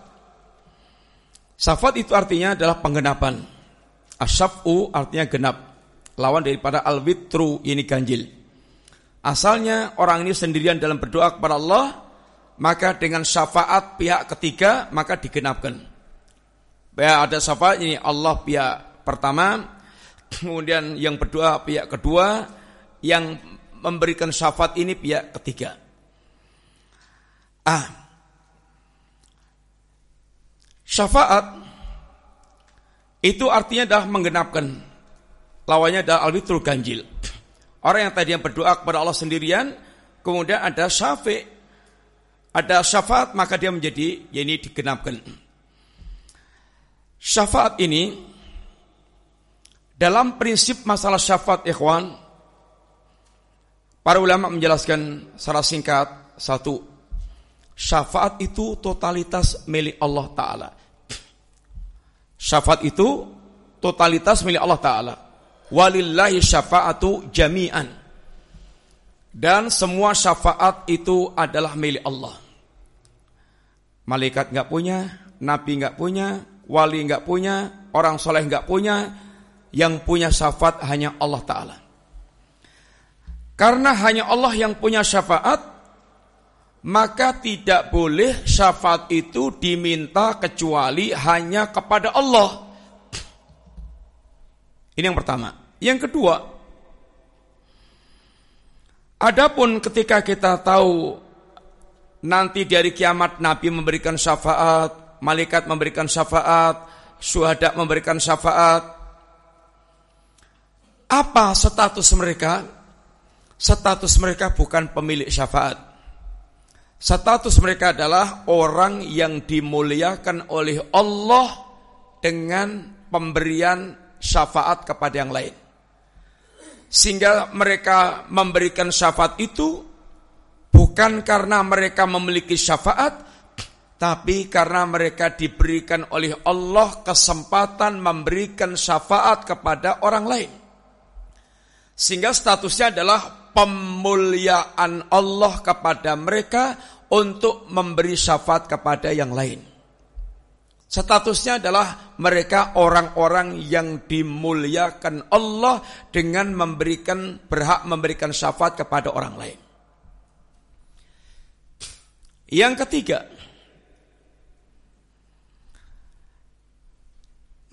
Syafaat itu artinya adalah penggenapan Asyafu artinya genap. Lawan daripada al-witru ini ganjil. Asalnya orang ini sendirian dalam berdoa kepada Allah, maka dengan syafaat pihak ketiga maka digenapkan. Ya ada syafaat ini Allah pihak pertama, kemudian yang berdoa pihak kedua, yang memberikan syafaat ini pihak ketiga. Ah, syafaat itu artinya adalah menggenapkan. Lawannya adalah al-witrul ganjil. Orang yang tadi yang berdoa kepada Allah sendirian, kemudian ada syafi, ada syafaat, maka dia menjadi, ya ini digenapkan. Syafaat ini, dalam prinsip masalah syafaat ikhwan, para ulama menjelaskan secara singkat, satu, syafaat itu totalitas milik Allah Ta'ala. Syafaat itu totalitas milik Allah Ta'ala. Walillahi syafa'atu jami'an. Dan semua syafaat itu adalah milik Allah. Malaikat nggak punya, nabi nggak punya, wali nggak punya, orang soleh nggak punya, yang punya syafaat hanya Allah Ta'ala. Karena hanya Allah yang punya syafaat, maka tidak boleh syafaat itu diminta kecuali hanya kepada Allah. Ini yang pertama. Yang kedua, adapun ketika kita tahu nanti dari kiamat Nabi memberikan syafaat, malaikat memberikan syafaat, syuhada memberikan syafaat, apa status mereka? Status mereka bukan pemilik syafaat Status mereka adalah orang yang dimuliakan oleh Allah dengan pemberian syafaat kepada yang lain. Sehingga mereka memberikan syafaat itu bukan karena mereka memiliki syafaat, tapi karena mereka diberikan oleh Allah kesempatan memberikan syafaat kepada orang lain. Sehingga statusnya adalah pemuliaan Allah kepada mereka untuk memberi syafaat kepada yang lain. Statusnya adalah mereka orang-orang yang dimuliakan Allah dengan memberikan berhak memberikan syafaat kepada orang lain. Yang ketiga,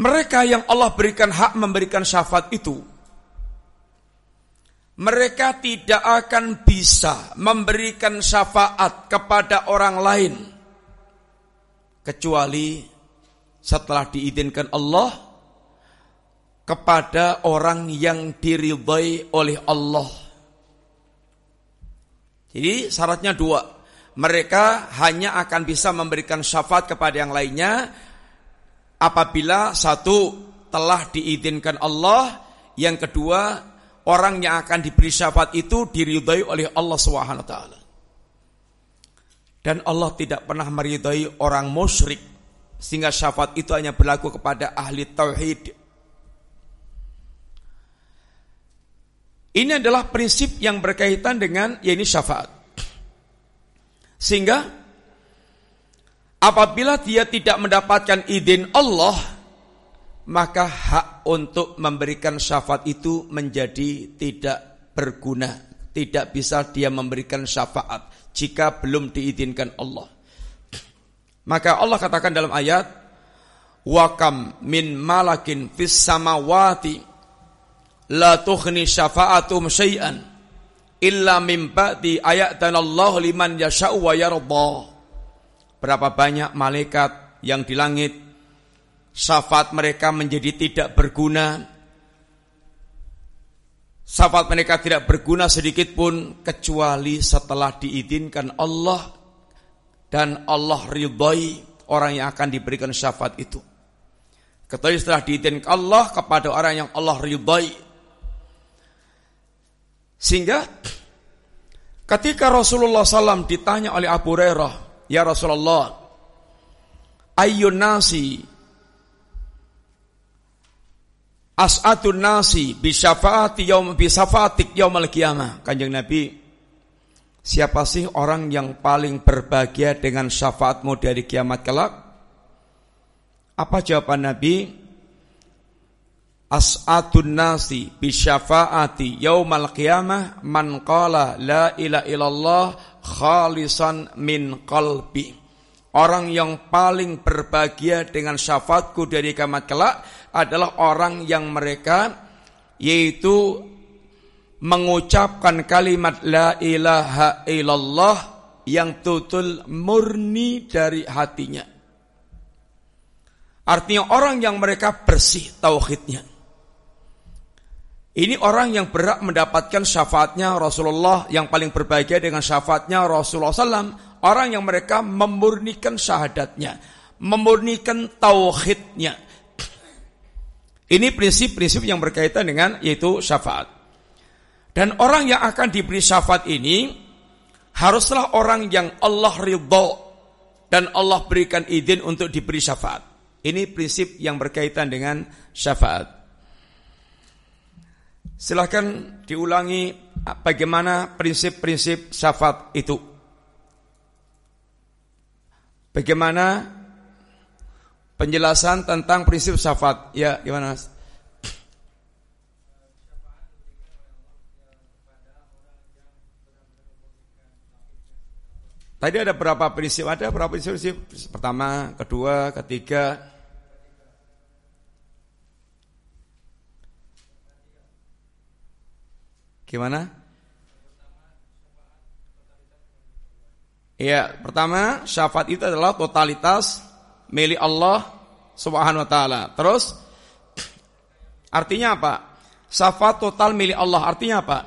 mereka yang Allah berikan hak memberikan syafaat itu, mereka tidak akan bisa memberikan syafaat kepada orang lain kecuali setelah diizinkan Allah kepada orang yang diridhai oleh Allah. Jadi syaratnya dua. Mereka hanya akan bisa memberikan syafaat kepada yang lainnya apabila satu telah diizinkan Allah, yang kedua orang yang akan diberi syafaat itu diridhai oleh Allah Subhanahu taala. Dan Allah tidak pernah meridhai orang musyrik sehingga syafaat itu hanya berlaku kepada ahli tauhid. Ini adalah prinsip yang berkaitan dengan ya ini syafaat. Sehingga apabila dia tidak mendapatkan izin Allah, maka hak untuk memberikan syafaat itu menjadi tidak berguna. Tidak bisa dia memberikan syafaat jika belum diizinkan Allah. Maka Allah katakan dalam ayat Wakam min malakin fis samawati la tughni syafa'atum syai'an illa min ba'di ayatan Allah liman yasha'u wa yarda. Berapa banyak malaikat yang di langit syafaat mereka menjadi tidak berguna. Syafaat mereka tidak berguna sedikit pun kecuali setelah diizinkan Allah dan Allah ridhoi orang yang akan diberikan syafaat itu. Ketahui setelah diizinkan Allah kepada orang yang Allah ridhoi. Sehingga ketika Rasulullah SAW ditanya oleh Abu Hurairah, Ya Rasulullah, ayyun nasi as'atun nasi bisyafaati yaum bisafaatik yaumal qiyamah. Kanjeng Nabi Siapa sih orang yang paling berbahagia dengan syafaatmu dari kiamat kelak? Apa jawaban Nabi? As'atun nasi bisyafaati yaumal qiyamah man qala la ilaha illallah khalisan min qalbi. Orang yang paling berbahagia dengan syafaatku dari kiamat kelak adalah orang yang mereka yaitu mengucapkan kalimat la ilaha illallah yang tutul murni dari hatinya. Artinya orang yang mereka bersih tauhidnya. Ini orang yang berhak mendapatkan syafaatnya Rasulullah yang paling berbahagia dengan syafaatnya Rasulullah SAW. Orang yang mereka memurnikan syahadatnya, memurnikan tauhidnya. Ini prinsip-prinsip yang berkaitan dengan yaitu syafaat. Dan orang yang akan diberi syafaat ini haruslah orang yang Allah ridho dan Allah berikan izin untuk diberi syafaat. Ini prinsip yang berkaitan dengan syafaat. Silahkan diulangi bagaimana prinsip-prinsip syafaat itu. Bagaimana penjelasan tentang prinsip syafaat? Ya, gimana? Tadi ada berapa prinsip? Ada berapa prinsip? Pertama, kedua, ketiga. Gimana? Ya, pertama syafaat itu adalah totalitas milik Allah Subhanahu wa taala. Terus artinya apa? Syafaat total milik Allah artinya apa?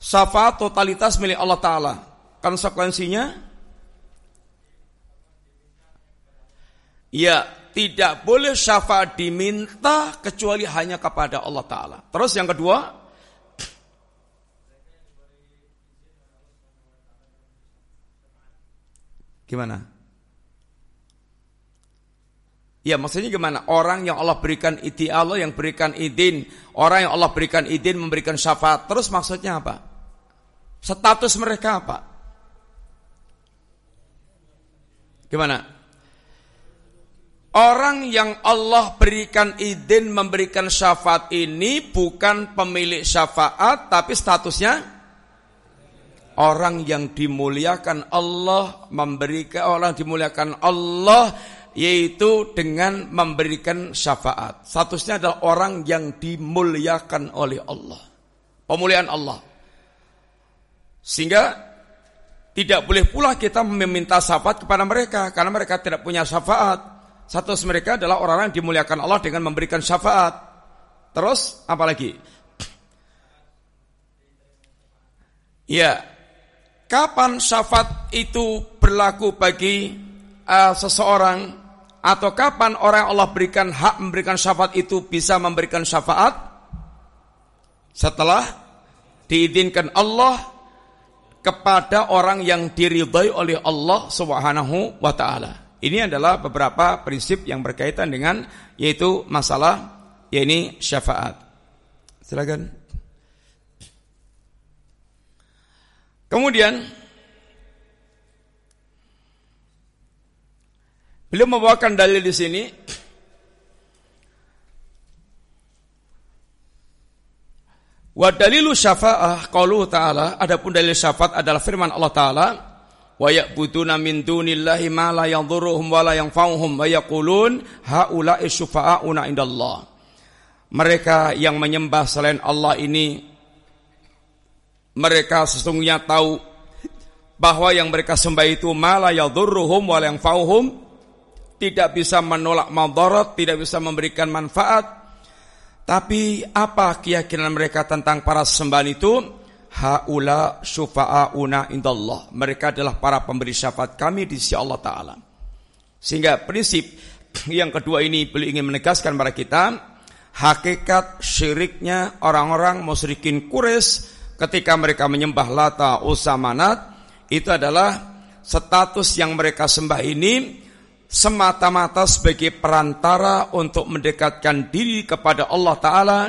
Syafaat totalitas milik Allah taala. Konsekuensinya Ya, tidak boleh syafaat diminta kecuali hanya kepada Allah Ta'ala. Terus yang kedua, gimana? Ya maksudnya gimana? Orang yang Allah berikan izin Allah yang berikan izin, orang yang Allah berikan izin memberikan syafaat. Terus maksudnya apa? Status mereka apa? Gimana? Orang yang Allah berikan izin memberikan syafaat ini bukan pemilik syafaat tapi statusnya orang yang dimuliakan Allah memberikan orang dimuliakan Allah yaitu dengan memberikan syafaat. Statusnya adalah orang yang dimuliakan oleh Allah. Pemuliaan Allah. Sehingga tidak boleh pula kita meminta syafaat kepada mereka karena mereka tidak punya syafaat. Status mereka adalah orang-orang yang dimuliakan Allah dengan memberikan syafaat. Terus apa lagi? Ya, kapan syafaat itu berlaku bagi uh, seseorang atau kapan orang Allah berikan hak memberikan syafaat itu bisa memberikan syafaat setelah diizinkan Allah kepada orang yang diridhai oleh Allah Subhanahu wa taala. Ini adalah beberapa prinsip yang berkaitan dengan yaitu masalah yakni syafaat. Silakan. Kemudian Beliau membawakan dalil di sini. Wa dalilu syafa'ah qauluhu ta'ala adapun dalil syafaat adalah firman Allah taala wa ya'buduna min dunillahi ma la yadhurruhum wa la yanfa'uhum wa yaqulun haula'i syufa'auna indallah mereka yang menyembah selain Allah ini mereka sesungguhnya tahu bahwa yang mereka sembah itu ma la yadhurruhum wa la yanfa'uhum tidak bisa menolak madarat, tidak bisa memberikan manfaat. Tapi apa keyakinan mereka tentang para sembahan itu? Haula syufa'auna indallah. Mereka adalah para pemberi syafaat kami di sisi Allah Ta'ala. Sehingga prinsip [CLEARS THROAT] yang kedua ini beliau ingin menegaskan kepada kita, hakikat syiriknya orang-orang musyrikin Quraisy ketika mereka menyembah Lata, Usa, Manat, itu adalah status yang mereka sembah ini semata-mata sebagai perantara untuk mendekatkan diri kepada Allah Ta'ala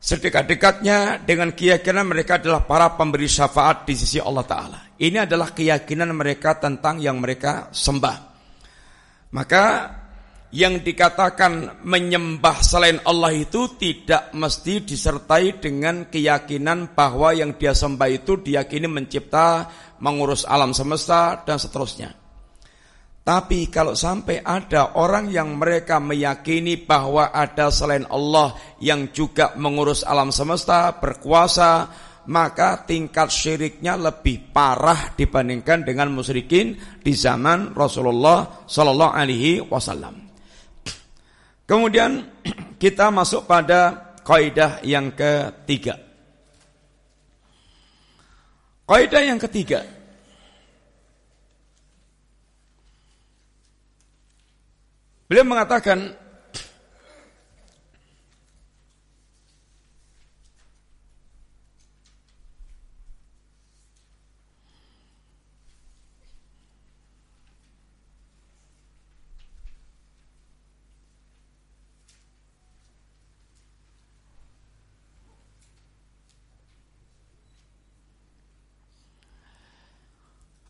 sedekat-dekatnya dengan keyakinan mereka adalah para pemberi syafaat di sisi Allah Ta'ala. Ini adalah keyakinan mereka tentang yang mereka sembah. Maka yang dikatakan menyembah selain Allah itu tidak mesti disertai dengan keyakinan bahwa yang dia sembah itu diyakini mencipta, mengurus alam semesta, dan seterusnya. Tapi kalau sampai ada orang yang mereka meyakini bahwa ada selain Allah yang juga mengurus alam semesta, berkuasa, maka tingkat syiriknya lebih parah dibandingkan dengan musyrikin di zaman Rasulullah Sallallahu Alaihi Wasallam. Kemudian [CLEARS THROAT] kita masuk pada kaidah yang ketiga. Kaidah yang ketiga Beliau mengatakan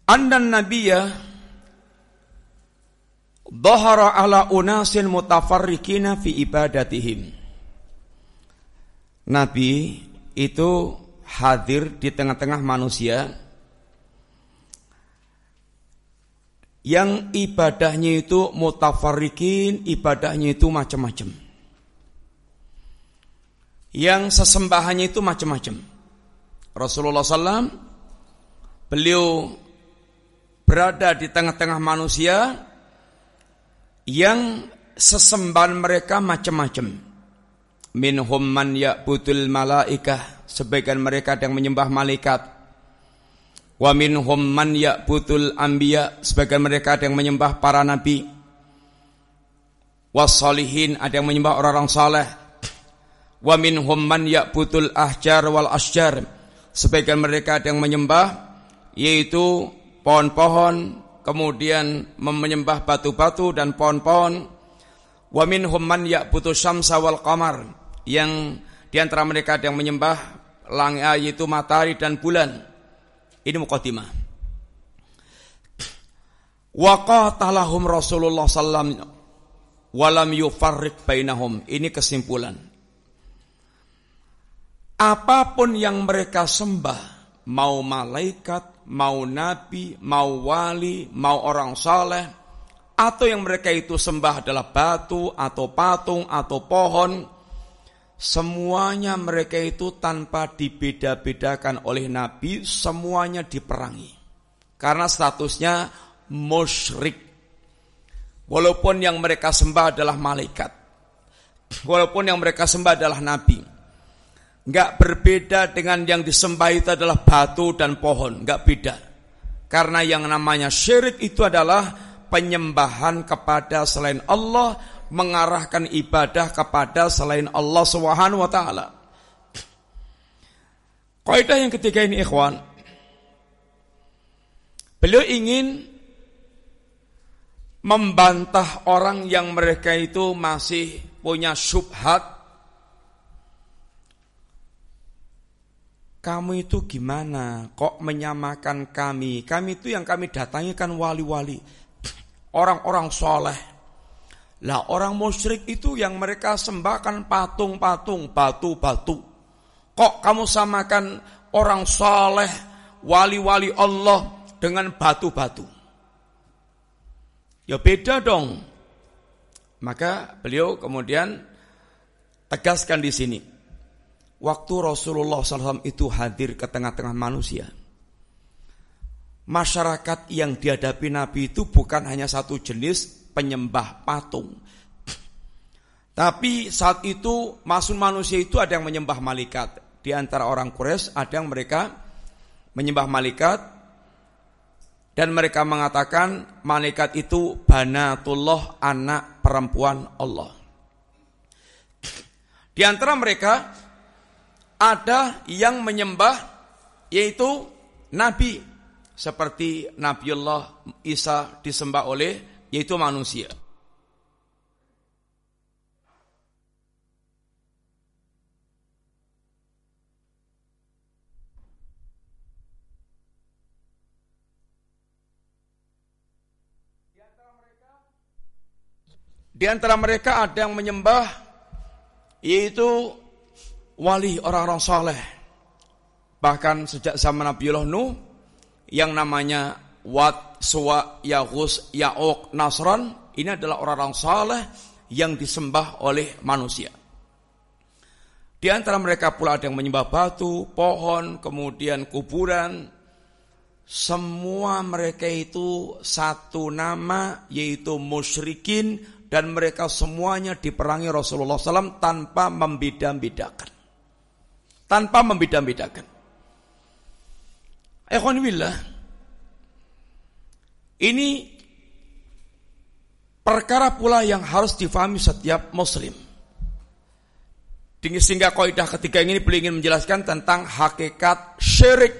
Anda Nabiya Dhahara ala unasin mutafarrikina fi ibadatihim. Nabi itu hadir di tengah-tengah manusia yang ibadahnya itu mutafarrikin, ibadahnya itu macam-macam. Yang sesembahannya itu macam-macam. Rasulullah SAW beliau berada di tengah-tengah manusia yang sesembahan mereka macam-macam. Minhum man ya'budul malaikah, sebagian mereka yang menyembah malaikat. Wa minhum man ya'budul anbiya, sebagian mereka yang menyembah para nabi. Wasalihin, ada yang menyembah orang-orang saleh. Wa minhum man ya'budul ahjar wal asjar, sebagian mereka yang menyembah yaitu pohon-pohon, kemudian menyembah batu-batu dan pohon-pohon. Wa minhum man ya'budu syamsa wal qamar yang di antara mereka ada yang menyembah langit yaitu matahari dan bulan. Ini mukadimah. Wa qatalahum Rasulullah sallam walam yufarriq bainahum. Ini kesimpulan. Apa pun yang mereka sembah, mau malaikat, mau nabi, mau wali, mau orang saleh, atau yang mereka itu sembah adalah batu atau patung atau pohon, semuanya mereka itu tanpa dibeda-bedakan oleh nabi, semuanya diperangi. Karena statusnya musyrik. Walaupun yang mereka sembah adalah malaikat. Walaupun yang mereka sembah adalah nabi nggak berbeda dengan yang disembah itu adalah batu dan pohon, nggak beda. Karena yang namanya syirik itu adalah penyembahan kepada selain Allah, mengarahkan ibadah kepada selain Allah Subhanahu. Kaidah yang ketiga ini ikhwan. Beliau ingin membantah orang yang mereka itu masih punya syubhat kamu itu gimana? Kok menyamakan kami? Kami itu yang kami datangi kan wali-wali. Orang-orang soleh. Lah orang musyrik itu yang mereka sembahkan patung-patung, batu-batu. Kok kamu samakan orang soleh, wali-wali Allah dengan batu-batu? Ya beda dong. Maka beliau kemudian tegaskan di sini waktu Rasulullah SAW itu hadir ke tengah-tengah manusia, masyarakat yang dihadapi Nabi itu bukan hanya satu jenis penyembah patung. Tapi saat itu masuk manusia itu ada yang menyembah malaikat. Di antara orang Quraisy ada yang mereka menyembah malaikat dan mereka mengatakan malaikat itu banatullah anak perempuan Allah. Di antara mereka ada yang menyembah yaitu nabi seperti Nabiullah Isa disembah oleh yaitu manusia. Di antara mereka ada yang menyembah yaitu wali orang-orang saleh. Bahkan sejak zaman Nabiullah Nuh yang namanya Wat, Suwa, Yaghus, Ya'uq, Nasran ini adalah orang-orang saleh yang disembah oleh manusia. Di antara mereka pula ada yang menyembah batu, pohon, kemudian kuburan. Semua mereka itu satu nama yaitu musyrikin dan mereka semuanya diperangi Rasulullah SAW tanpa membeda-bedakan tanpa membeda-bedakan. Ikhwanillah, ini perkara pula yang harus difahami setiap muslim. Sehingga kaidah ketiga ini beliau ingin menjelaskan tentang hakikat syirik.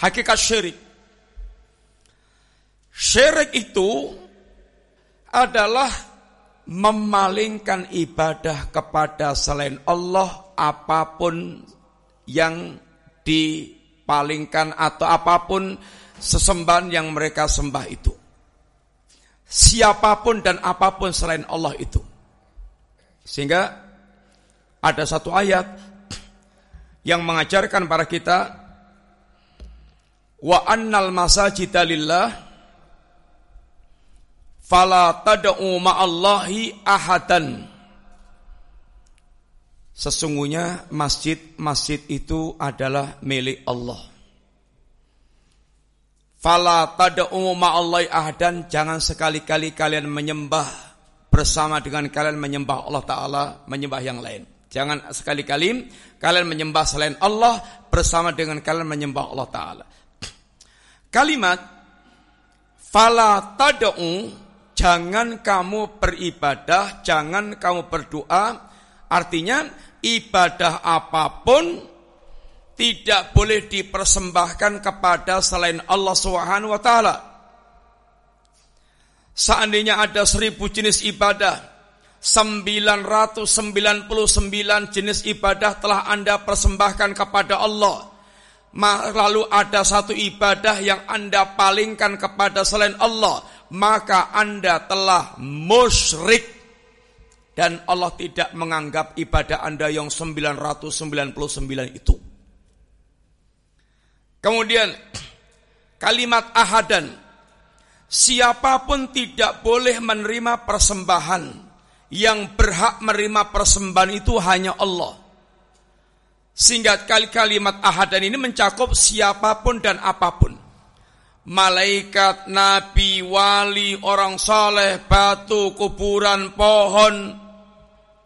Hakikat syirik. Syirik itu adalah memalingkan ibadah kepada selain Allah apa pun yang dipalingkan atau apa pun sesembahan yang mereka sembah itu. Siapa pun dan apa pun selain Allah itu. Sehingga ada satu ayat yang mengajarkan para kita wa annal masajida lillah fala tad'u ma'allahi ahadan Sesungguhnya masjid-masjid itu adalah milik Allah. Fala tad'u ma'allahi ahadan jangan sekali-kali kalian menyembah bersama dengan kalian menyembah Allah taala, menyembah yang lain. Jangan sekali-kali kalian menyembah selain Allah bersama dengan kalian menyembah Allah taala. Kalimat fala tad'u jangan kamu beribadah, jangan kamu berdoa. Artinya ibadah apa pun tidak boleh dipersembahkan kepada selain Allah Subhanahu wa taala. Seandainya ada seribu jenis ibadah, 999 jenis ibadah telah Anda persembahkan kepada Allah. Lalu ada satu ibadah yang Anda palingkan kepada selain Allah, maka Anda telah musyrik dan Allah tidak menganggap ibadah Anda yang 999 itu. Kemudian kalimat ahadan. Siapa pun tidak boleh menerima persembahan. Yang berhak menerima persembahan itu hanya Allah. Sehingga kali kalimat ahadan ini mencakup siapa pun dan apa pun. Malaikat, nabi, wali, orang soleh, batu, kuburan, pohon.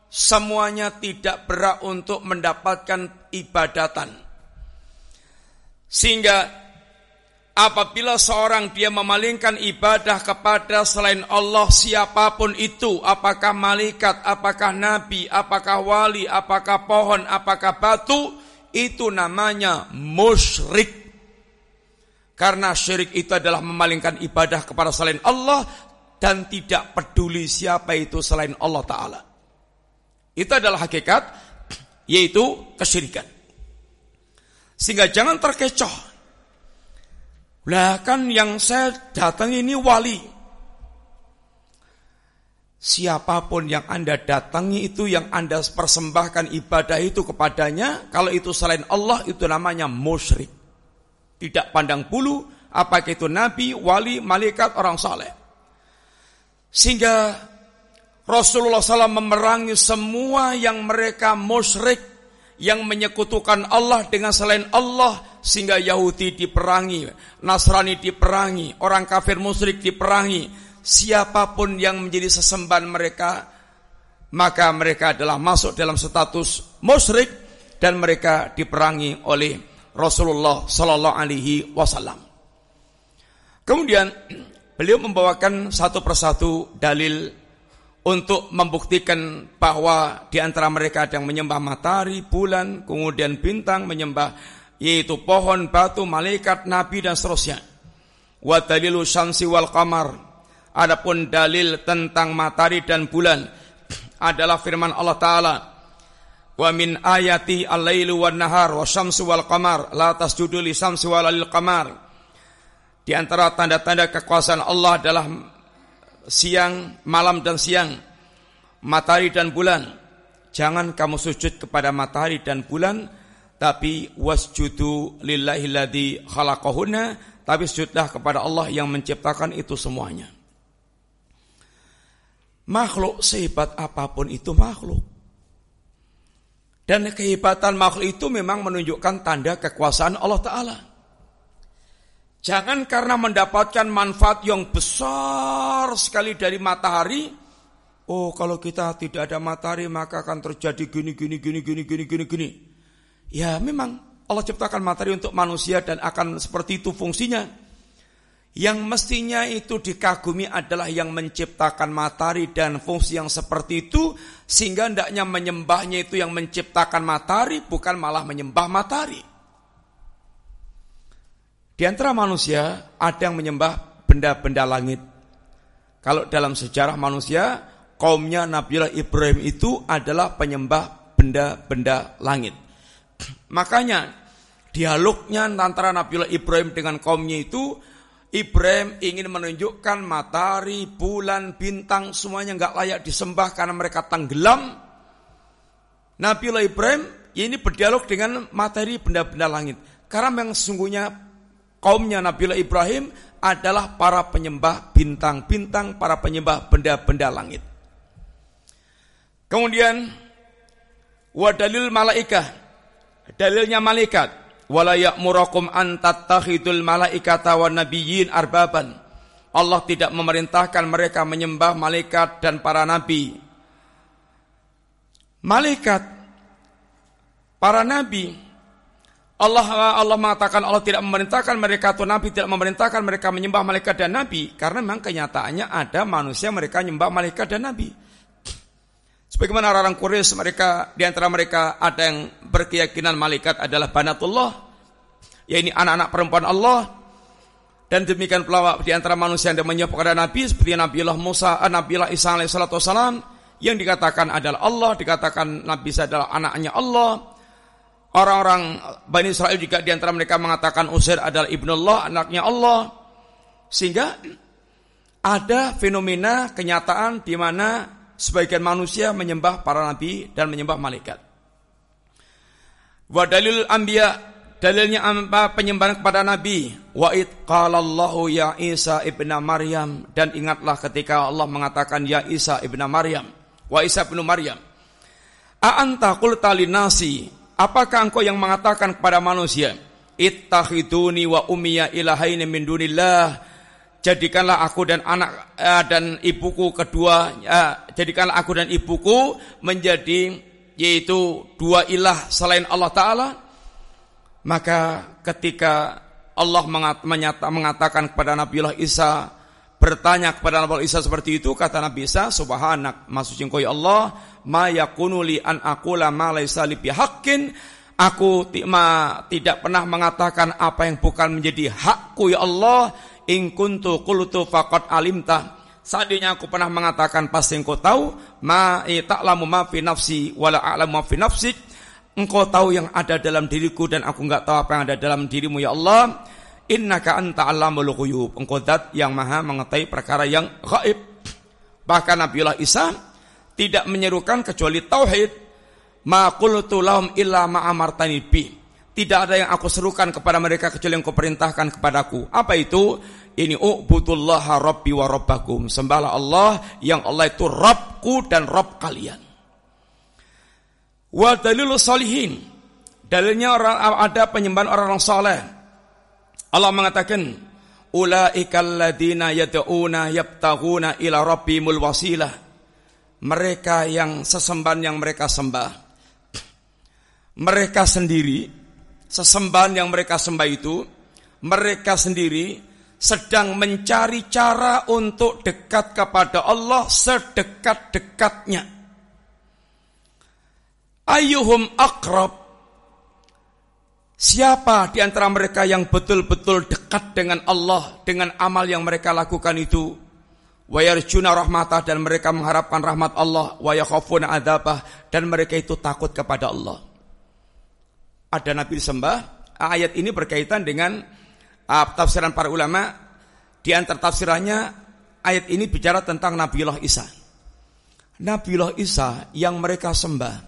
Semuanya tidak berhak untuk mendapatkan ibadatan sehingga apabila seorang dia memalingkan ibadah kepada selain Allah siapa pun itu, apakah malaikat, apakah nabi, apakah wali, apakah pohon, apakah batu, itu namanya musyrik. Karena syirik itu adalah memalingkan ibadah kepada selain Allah dan tidak peduli siapa itu selain Allah Ta'ala. Itu adalah hakikat, yaitu kesyirikan. Sehingga jangan terkecoh. Lah kan yang saya datang ini wali. Siapa pun yang Anda datangi itu yang Anda persembahkan ibadah itu kepadanya, kalau itu selain Allah itu namanya musyrik. Tidak pandang bulu, apakah itu nabi, wali, malaikat, orang saleh. Sehingga Rasulullah SAW memerangi semua yang mereka musyrik yang menyekutukan Allah dengan selain Allah sehingga Yahudi diperangi, Nasrani diperangi, orang kafir musyrik diperangi, siapa pun yang menjadi sesembahan mereka maka mereka adalah masuk dalam status musyrik dan mereka diperangi oleh Rasulullah sallallahu alaihi wasallam. Kemudian [CLEARS THROAT] beliau membawakan satu persatu dalil untuk membuktikan bahwa di antara mereka ada yang menyembah matahari, bulan, kemudian bintang, menyembah yaitu pohon, batu, malaikat, nabi dan seterusnya. Wa dalilu syamsi wal qamar. Adapun dalil tentang matahari dan bulan [CLEARS THROAT] adalah firman Allah taala Wa min ayati al-lailu wan nahar wa syamsu wal qamar la tasjudu li syamsi wal qamar. Di antara tanda-tanda kekuasaan Allah adalah siang, malam dan siang, matahari dan bulan. Jangan kamu sujud kepada matahari dan bulan, tapi wasjudu lillahi ladzi khalaqahunna, tapi sujudlah kepada Allah yang menciptakan itu semuanya. Makhluk sehebat apa pun itu makhluk. Dan kehebatan makhluk itu memang menunjukkan tanda kekuasaan Allah Ta'ala. Jangan karena mendapatkan manfaat yang besar sekali dari matahari, oh kalau kita tidak ada matahari maka akan terjadi gini gini gini gini gini gini gini. Ya memang Allah ciptakan matahari untuk manusia dan akan seperti itu fungsinya. Yang mestinya itu dikagumi adalah yang menciptakan matahari dan fungsi yang seperti itu sehingga hendaknya menyembahnya itu yang menciptakan matahari bukan malah menyembah matahari. Di antara manusia ada yang menyembah benda-benda langit. Kalau dalam sejarah manusia, kaumnya Nabiullah Ibrahim itu adalah penyembah benda-benda langit. [CLEARS THROAT] Makanya dialognya antara Nabiullah Ibrahim dengan kaumnya itu Ibrahim ingin menunjukkan matahari, bulan, bintang semuanya nggak layak disembah karena mereka tenggelam. Nabiullah Ibrahim ini berdialog dengan materi benda-benda langit. Karena memang sesungguhnya kaumnya Nabiullah Ibrahim adalah para penyembah bintang-bintang, para penyembah benda-benda langit. Kemudian wadalil malaikah, dalilnya malaikat, wala ya'murakum an tattakhidul malaikata wan nabiyyin arbaban. Allah tidak memerintahkan mereka menyembah malaikat dan para nabi. Malaikat, para nabi Allah Allah mengatakan Allah tidak memerintahkan mereka atau Nabi tidak memerintahkan mereka menyembah malaikat dan Nabi karena memang kenyataannya ada manusia mereka menyembah malaikat dan Nabi. Sebagaimana orang-orang Quraisy mereka di antara mereka ada yang berkeyakinan malaikat adalah banatullah, yaitu anak-anak perempuan Allah. Dan demikian pula di antara manusia yang menyebut kepada Nabi seperti Nabiullah Musa, eh, Nabiullah Isa alaihissalam yang dikatakan adalah Allah, dikatakan Nabi Isa adalah anaknya Allah. Orang-orang Bani Israel juga di antara mereka mengatakan Uzair adalah ibnullah, anaknya Allah. Sehingga ada fenomena kenyataan di mana sebagian manusia menyembah para nabi dan menyembah malaikat. Wa dalil anbiya Dalilnya apa penyembahan kepada Nabi. Wa id qalallahu ya Isa ibna Maryam dan ingatlah ketika Allah mengatakan ya Isa ibna Maryam. Wa Isa ibnu Maryam. A anta qulta nasi apakah engkau yang mengatakan kepada manusia ittakhiduni wa ummiya ilahaini min dunillah jadikanlah aku dan anak uh, dan ibuku kedua uh, jadikanlah aku dan ibuku menjadi yaitu dua ilah selain Allah taala. Maka ketika Allah menyata, mengatakan kepada Nabiullah Isa bertanya kepada Nabi Isa seperti itu kata Nabi Isa subhanak maksudnya kau ya Allah ma an aqula ma laisa li aku ma, tidak pernah mengatakan apa yang bukan menjadi hakku ya Allah. In kuntu qultu faqad alimta. Seandainya aku pernah mengatakan pasti engkau tahu ma ta'lamu ma fi nafsi wala a'lamu ma fi Engkau tahu yang ada dalam diriku dan aku enggak tahu apa yang ada dalam dirimu ya Allah. Innaka anta alamul ghuyub. Engkau zat yang maha mengetahui perkara yang gaib. Bahkan Nabiullah Isa tidak menyerukan kecuali tauhid. Ma qultu lahum illa ma amartani bi. Tidak ada yang aku serukan kepada mereka kecuali yang kau perintahkan kepadaku. Apa itu? Ini u'budullaha rabbi wa rabbakum. Sembahlah Allah yang Allah itu Rabbku dan Rabb kalian. Wa dalilu salihin. Dalilnya orang ada penyembahan orang-orang saleh. Allah mengatakan, "Ulaikal ladina yad'una yabtaghuna ila rabbimul wasilah." Mereka yang sesembahan yang mereka sembah. Mereka sendiri, sesembahan yang mereka sembah itu, mereka sendiri sedang mencari cara untuk dekat kepada Allah sedekat-dekatnya. Ayuhum akrab. Siapa di antara mereka yang betul-betul dekat dengan Allah dengan amal yang mereka lakukan itu? Wa yarjuna rahmatah dan mereka mengharapkan rahmat Allah wa yakhafuna adzabah dan mereka itu takut kepada Allah. Ada nabi sembah, ayat ini berkaitan dengan uh, tafsiran para ulama. Di antara tafsirannya ayat ini bicara tentang Nabiullah Isa. Nabiullah Isa yang mereka sembah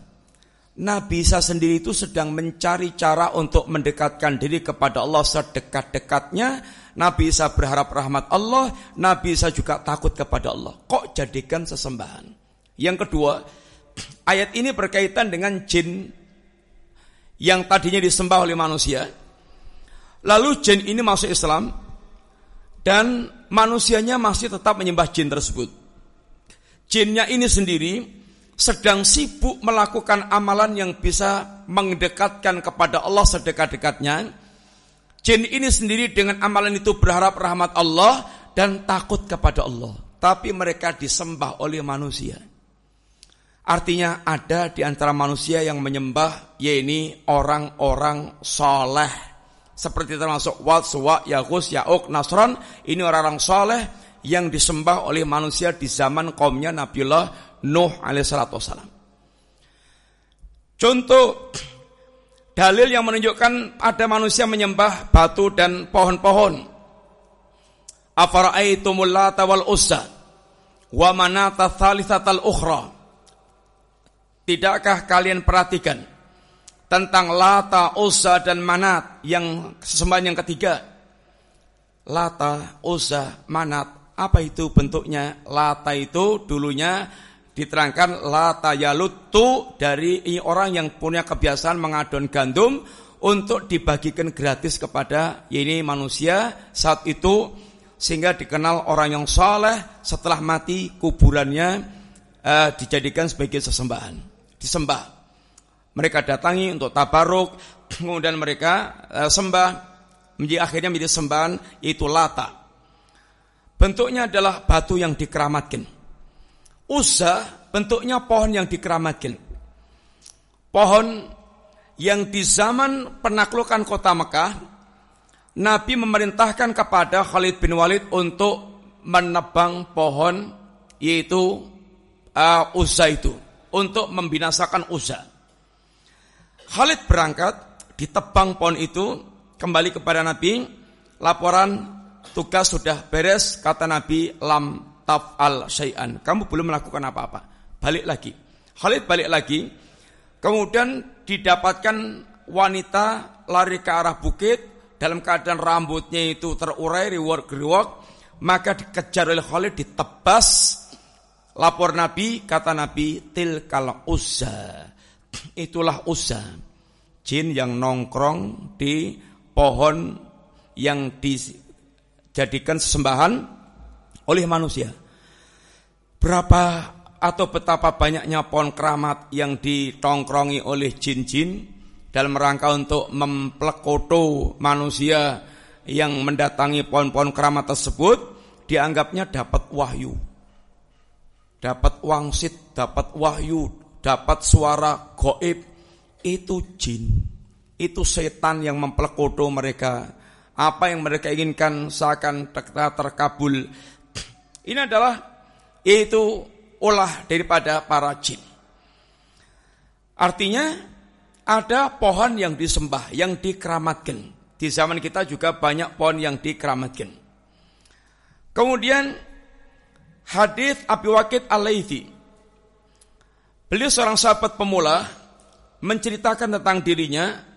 Nabi Isa sendiri itu sedang mencari cara untuk mendekatkan diri kepada Allah sedekat-dekatnya. Nabi Isa berharap rahmat Allah, Nabi Isa juga takut kepada Allah. Kok jadikan sesembahan? Yang kedua, [CLEARS THROAT] ayat ini berkaitan dengan jin yang tadinya disembah oleh manusia. Lalu jin ini masuk Islam dan manusianya masih tetap menyembah jin tersebut. Jinnya ini sendiri sedang sibuk melakukan amalan yang bisa mendekatkan kepada Allah sedekat-dekatnya. Jin ini sendiri dengan amalan itu berharap rahmat Allah dan takut kepada Allah. Tapi mereka disembah oleh manusia. Artinya ada di antara manusia yang menyembah yaitu orang-orang soleh. Seperti termasuk Wad, Suwa, Yagus, Ya'uk, Nasron. Ini orang-orang soleh yang disembah oleh manusia di zaman kaumnya Nabiullah Nuh alaihissalatu wassalam. Contoh dalil yang menunjukkan ada manusia menyembah batu dan pohon-pohon. Afara'aitumul lata wal uzza wa manata thalithatal ukhra. Tidakkah kalian perhatikan tentang Lata, Uzza dan Manat yang sesembahan yang ketiga? Lata, Uzza, Manat. Apa itu bentuknya? Lata itu dulunya diterangkan la tayalutu dari orang yang punya kebiasaan mengadon gandum untuk dibagikan gratis kepada ini manusia saat itu sehingga dikenal orang yang soleh setelah mati kuburannya eh, dijadikan sebagai sesembahan disembah mereka datangi untuk tabaruk [CLEARS THROAT] kemudian mereka eh, sembah menjadi akhirnya menjadi sembahan itu lata bentuknya adalah batu yang dikeramatkan Uzza bentuknya pohon yang dikeramatkan. Pohon yang di zaman penaklukan kota Mekah, Nabi memerintahkan kepada Khalid bin Walid untuk menebang pohon yaitu uh, Uzza itu untuk membinasakan Uzza. Khalid berangkat, ditebang pohon itu, kembali kepada Nabi, laporan tugas sudah beres, kata Nabi, lam taf'al syai'an. Kamu belum melakukan apa-apa. Balik lagi. Khalid balik lagi, kemudian didapatkan wanita lari ke arah bukit, dalam keadaan rambutnya itu terurai, reward-reward, maka dikejar oleh Khalid, ditebas, Lapor Nabi, kata Nabi, tilkal uzza. [CLEARS THROAT] Itulah uzza. Jin yang nongkrong di pohon yang dijadikan sesembahan oleh manusia. Berapa atau betapa banyaknya pohon keramat yang ditongkrongi oleh jin-jin dalam rangka untuk memplekoto manusia yang mendatangi pohon-pohon keramat tersebut dianggapnya dapat wahyu dapat wangsit, dapat wahyu, dapat suara goib, itu jin. Itu setan yang mempelekodo mereka. Apa yang mereka inginkan seakan terkabul. Ini adalah itu olah daripada para jin. Artinya ada pohon yang disembah, yang dikeramatkan. Di zaman kita juga banyak pohon yang dikeramatkan. Kemudian Hadis Abi Waqid Al-Laythi. Beliau seorang sahabat pemula menceritakan tentang dirinya.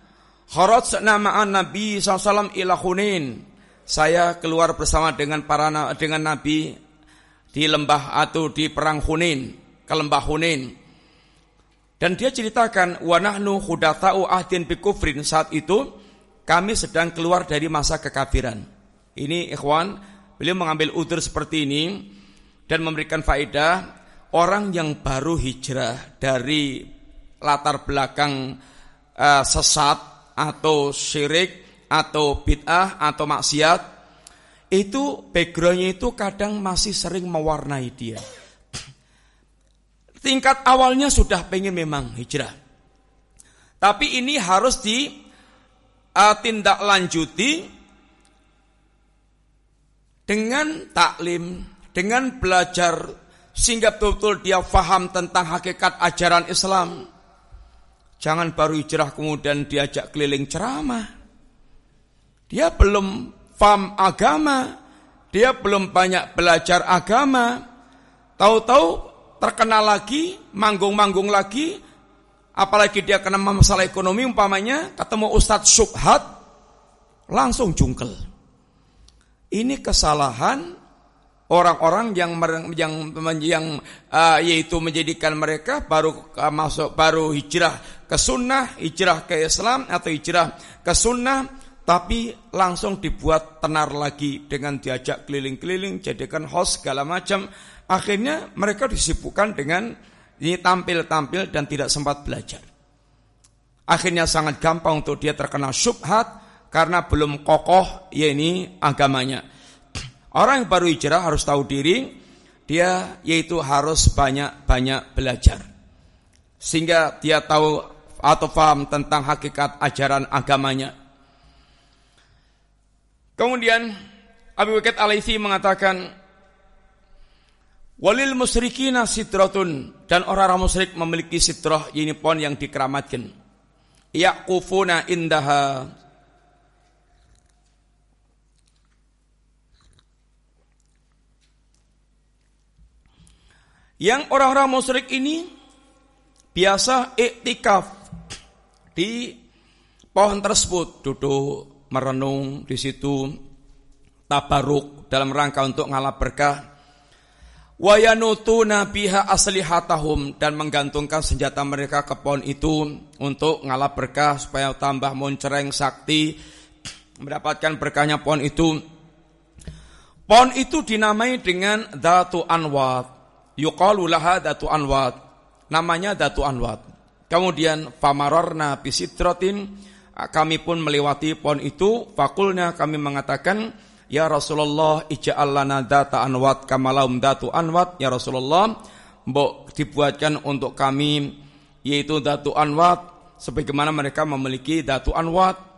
Kharaj nama'an Nabi SAW ila Hunain. Saya keluar bersama dengan para dengan Nabi di lembah atau di perang Hunain, ke lembah Hunain. Dan dia ceritakan wa nahnu khudatsa'u ahdin bi kufrin saat itu kami sedang keluar dari masa kekafiran. Ini ikhwan, beliau mengambil udur seperti ini dan memberikan faedah orang yang baru hijrah dari latar belakang uh, sesat atau syirik atau bid'ah atau maksiat itu backgroundnya itu kadang masih sering mewarnai dia. Tingkat awalnya sudah pengen memang hijrah. Tapi ini harus di uh, tindak lanjuti dengan taklim, dengan belajar sehingga betul-betul dia faham tentang hakikat ajaran Islam. Jangan baru hijrah kemudian diajak keliling ceramah. Dia belum faham agama, dia belum banyak belajar agama. Tahu-tahu terkenal lagi, manggung-manggung lagi, apalagi dia kena masalah ekonomi umpamanya, ketemu Ustadz Subhat, langsung jungkel. Ini kesalahan orang-orang yang yang yang uh, yaitu menjadikan mereka baru uh, masuk baru hijrah ke sunnah, hijrah ke Islam atau hijrah ke sunnah tapi langsung dibuat tenar lagi dengan diajak keliling-keliling, jadikan host segala macam. Akhirnya mereka disibukkan dengan ini tampil-tampil dan tidak sempat belajar. Akhirnya sangat gampang untuk dia terkena syubhat karena belum kokoh ya ini agamanya. Orang yang baru hijrah harus tahu diri, dia yaitu harus banyak-banyak belajar. Sehingga dia tahu atau paham tentang hakikat ajaran agamanya. Kemudian Abu Bakar Alaihi mengatakan, Walil musyrikina sidratun dan orang-orang musyrik memiliki sidrah ini pohon yang dikeramatkan. Yaqufuna indaha Yang orang-orang musyrik ini biasa iktikaf di pohon tersebut, duduk merenung di situ, tabaruk dalam rangka untuk ngalap berkah. Wayanutu nabiha aslihatahum dan menggantungkan senjata mereka ke pohon itu untuk ngalap berkah supaya tambah moncereng sakti mendapatkan berkahnya pohon itu. Pohon itu dinamai dengan Datu Anwat yuqalu laha datu anwat. Namanya datu anwat. Kemudian famarorna bisitrotin kami pun melewati pohon itu. Fakulnya kami mengatakan ya Rasulullah ija'al lana data anwat kamalaum datu anwat. Ya Rasulullah mbok dibuatkan untuk kami yaitu Datu Anwat sebagaimana mereka memiliki Datu Anwat.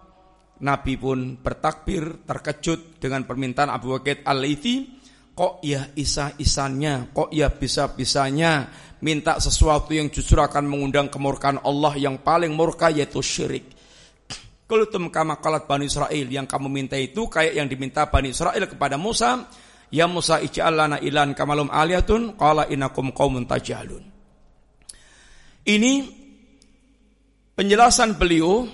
Nabi pun bertakbir terkejut dengan permintaan Abu Waqid Al-Laythi kok ya isa-isannya kok ya bisa-bisanya? Minta sesuatu yang justru akan mengundang kemurkaan Allah yang paling murka yaitu syirik. Kultum kama kalat Bani Israel. Yang kamu minta itu kayak yang diminta Bani Israel kepada Musa. Ya Musa ij'al lana ilan kamalum aliyatun qala inakum qaumun tajhalun. Ini penjelasan beliau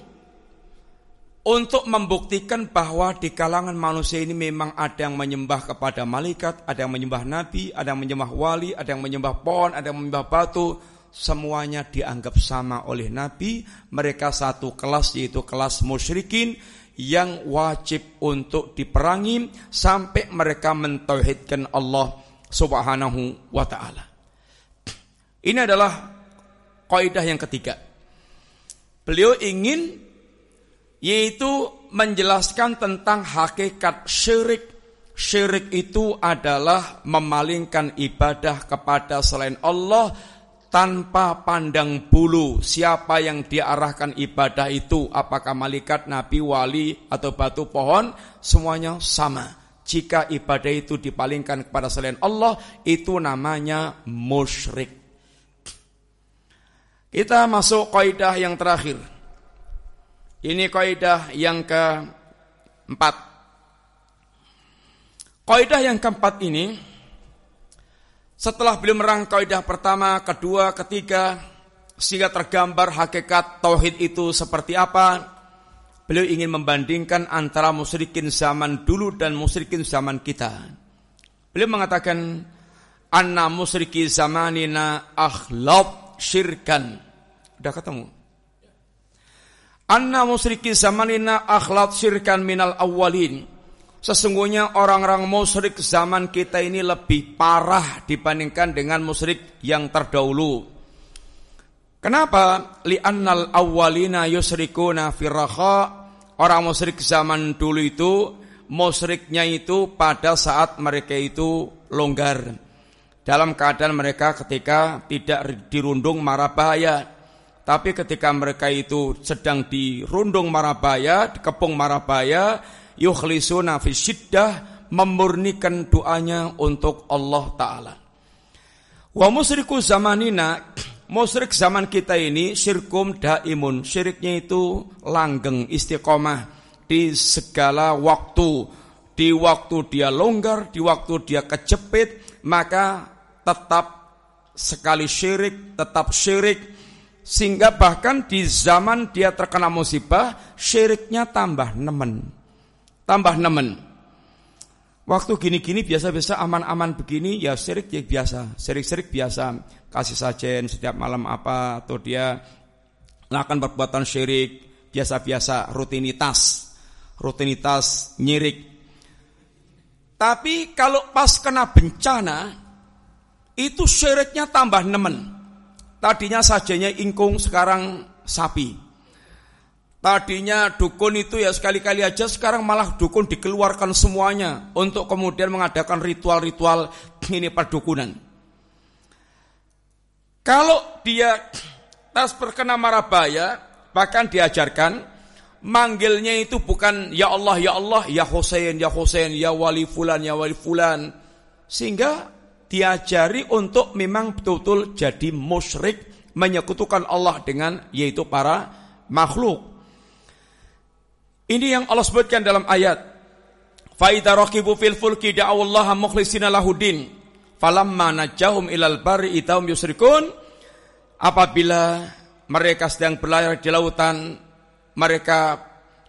untuk membuktikan bahwa di kalangan manusia ini memang ada yang menyembah kepada malaikat, ada yang menyembah nabi, ada yang menyembah wali, ada yang menyembah pohon, ada yang menyembah batu, semuanya dianggap sama oleh nabi, mereka satu kelas yaitu kelas musyrikin yang wajib untuk diperangi sampai mereka mentauhidkan Allah Subhanahu wa taala. Ini adalah kaidah yang ketiga. Beliau ingin yaitu menjelaskan tentang hakikat syirik. Syirik itu adalah memalingkan ibadah kepada selain Allah tanpa pandang bulu. Siapa yang diarahkan ibadah itu? Apakah malaikat nabi wali atau batu pohon? Semuanya sama. Jika ibadah itu dipalingkan kepada selain Allah itu namanya musyrik. Kita masuk kaidah yang terakhir ini kaidah yang keempat kaidah yang keempat ini setelah beliau merangkai kaidah pertama, kedua, ketiga, sehingga tergambar hakikat tauhid itu seperti apa, beliau ingin membandingkan antara musyrikin zaman dulu dan musyrikin zaman kita. Beliau mengatakan, Anna musyriki zamanina akhlab syirkan. Udah ketemu? Anna musyriki zamanina akhlab syirkan minal awalin. Sesungguhnya orang-orang musyrik zaman kita ini lebih parah dibandingkan dengan musyrik yang terdahulu. Kenapa? Li'annal awwalina yusrikuna firraha. Orang musyrik zaman dulu itu musyriknya itu pada saat mereka itu longgar. Dalam keadaan mereka ketika tidak dirundung marah bahaya. Tapi ketika mereka itu sedang dirundung marah bahaya, dikepung marah bahaya, yukhlisuna fi syiddah memurnikan doanya untuk Allah taala. Wa musyriku zamanina musyrik zaman kita ini syirkum daimun. Syiriknya itu langgeng istiqomah di segala waktu. Di waktu dia longgar, di waktu dia kejepit, maka tetap sekali syirik, tetap syirik sehingga bahkan di zaman dia terkena musibah syiriknya tambah nemen tambah nemen. Waktu gini-gini biasa-biasa aman-aman begini ya syirik ya biasa, syirik-syirik biasa. Kasih sajen setiap malam apa atau dia melakukan perbuatan syirik biasa-biasa rutinitas. Rutinitas nyirik. Tapi kalau pas kena bencana itu syiriknya tambah nemen. Tadinya sajanya ingkung sekarang sapi. Tadinya dukun itu ya sekali-kali aja sekarang malah dukun dikeluarkan semuanya untuk kemudian mengadakan ritual-ritual ini perdukunan. Kalau dia tas terkena marabaya bahkan diajarkan manggilnya itu bukan ya Allah ya Allah ya Husain ya Husain ya wali fulan ya wali fulan sehingga diajari untuk memang betul-betul jadi musyrik menyekutukan Allah dengan yaitu para makhluk ini yang Allah sebutkan dalam ayat. Faida rakibu fil fulki da'awallaha mukhlisina lahudin. Falamma najahum ilal bari yusrikun. Apabila mereka sedang berlayar di lautan, mereka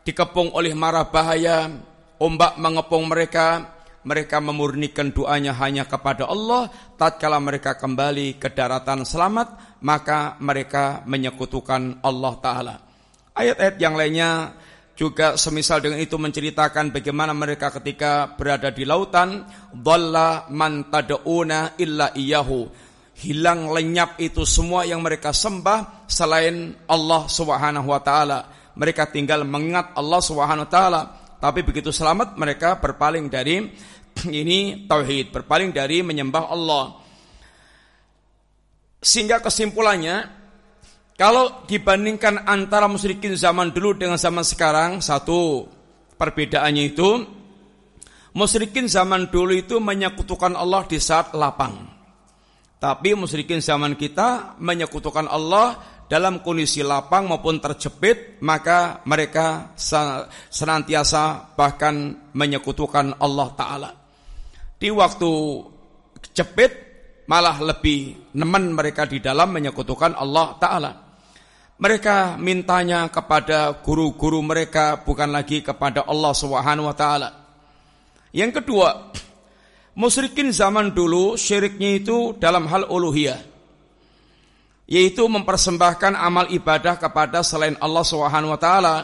dikepung oleh mara bahaya, ombak mengepung mereka, mereka memurnikan doanya hanya kepada Allah, tatkala mereka kembali ke daratan selamat, maka mereka menyekutukan Allah Ta'ala. Ayat-ayat yang lainnya juga semisal dengan itu menceritakan bagaimana mereka ketika berada di lautan dhalla man tad'una illa iyahu hilang lenyap itu semua yang mereka sembah selain Allah Subhanahu wa taala. Mereka tinggal mengingat Allah Subhanahu wa taala tapi begitu selamat mereka berpaling dari [CLEARS THROAT] ini tauhid berpaling dari menyembah Allah Sehingga kesimpulannya, kalau dibandingkan antara musyrikin zaman dulu dengan zaman sekarang, satu perbedaannya itu, musyrikin zaman dulu itu menyekutukan Allah di saat lapang. Tapi musyrikin zaman kita menyekutukan Allah dalam kondisi lapang maupun terjepit, maka mereka senantiasa bahkan menyekutukan Allah Ta'ala. Di waktu jepit, malah lebih nemen mereka di dalam menyekutukan Allah Ta'ala. Mereka mintanya kepada guru-guru mereka, bukan lagi kepada Allah Subhanahu wa Ta'ala. Yang kedua, Musyrikin zaman dulu syiriknya itu dalam hal uluhiyah. Yaitu mempersembahkan amal ibadah kepada selain Allah Subhanahu wa taala.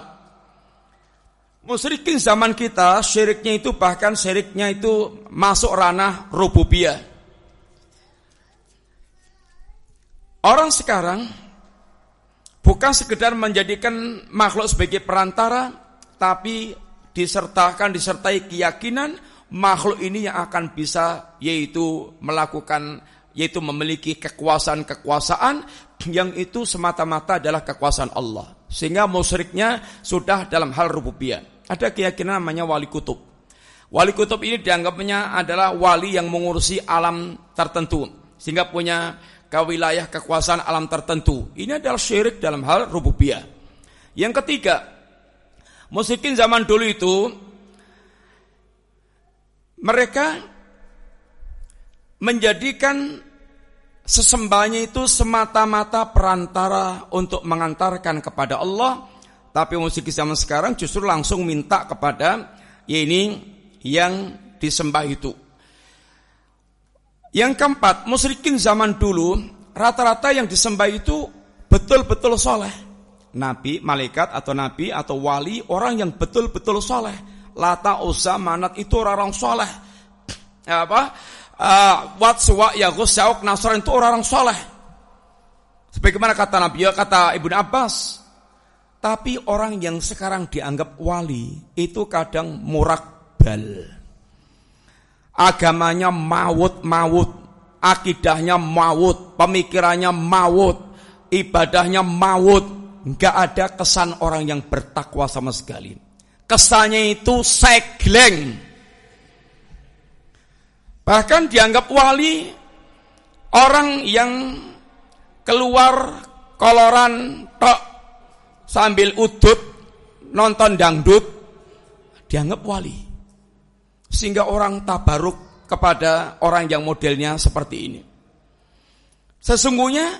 Musyrikin zaman kita syiriknya itu bahkan syiriknya itu masuk ranah rububiyah. Orang sekarang bukan sekedar menjadikan makhluk sebagai perantara, tapi disertakan disertai keyakinan makhluk ini yang akan bisa yaitu melakukan yaitu memiliki kekuasaan-kekuasaan yang itu semata-mata adalah kekuasaan Allah. Sehingga musyriknya sudah dalam hal rububiyah. Ada keyakinan namanya wali kutub. Wali kutub ini dianggapnya adalah wali yang mengurusi alam tertentu. Sehingga punya kewilayah kekuasaan alam tertentu. Ini adalah syirik dalam hal rububiyah. Yang ketiga, musyrikin zaman dulu itu mereka menjadikan sesembahnya itu semata-mata perantara untuk mengantarkan kepada Allah, tapi musik zaman sekarang justru langsung minta kepada ya ini yang disembah itu. Yang keempat, musyrikin zaman dulu rata-rata yang disembah itu betul-betul soleh. Nabi, malaikat atau nabi atau wali orang yang betul-betul soleh Lata Uzza Manat itu orang-orang soleh. [CLEARS THROAT] Apa? Uh, Wat Suwa Yagus Syauk Nasran itu orang-orang soleh. Sebagaimana kata Nabi, ya kata Ibnu Abbas. Tapi orang yang sekarang dianggap wali itu kadang murakbal. Agamanya maut-maut, akidahnya maut, pemikirannya maut, ibadahnya maut. Enggak ada kesan orang yang bertakwa sama sekali kesannya itu segleng. Bahkan dianggap wali orang yang keluar koloran tok sambil udut nonton dangdut dianggap wali. Sehingga orang tabaruk kepada orang yang modelnya seperti ini. Sesungguhnya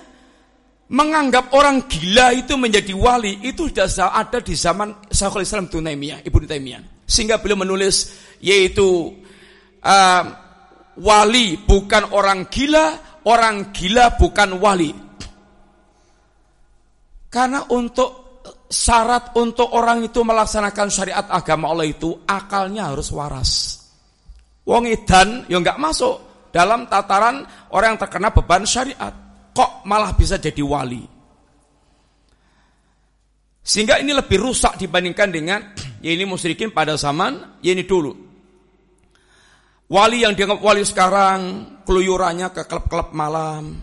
menganggap orang gila itu menjadi wali itu sudah ada di zaman Syekhul Islam Tunaimiyah, Ibnu Taimiyah. Sehingga beliau menulis yaitu uh, wali bukan orang gila, orang gila bukan wali. Karena untuk syarat untuk orang itu melaksanakan syariat agama Allah itu akalnya harus waras. Wong edan ya nggak masuk dalam tataran orang yang terkena beban syariat kok malah bisa jadi wali. Sehingga ini lebih rusak dibandingkan dengan [CLEARS THROAT] ya ini musyrikin pada zaman ya ini dulu. Wali yang dianggap wali sekarang keluyurannya ke klub-klub malam,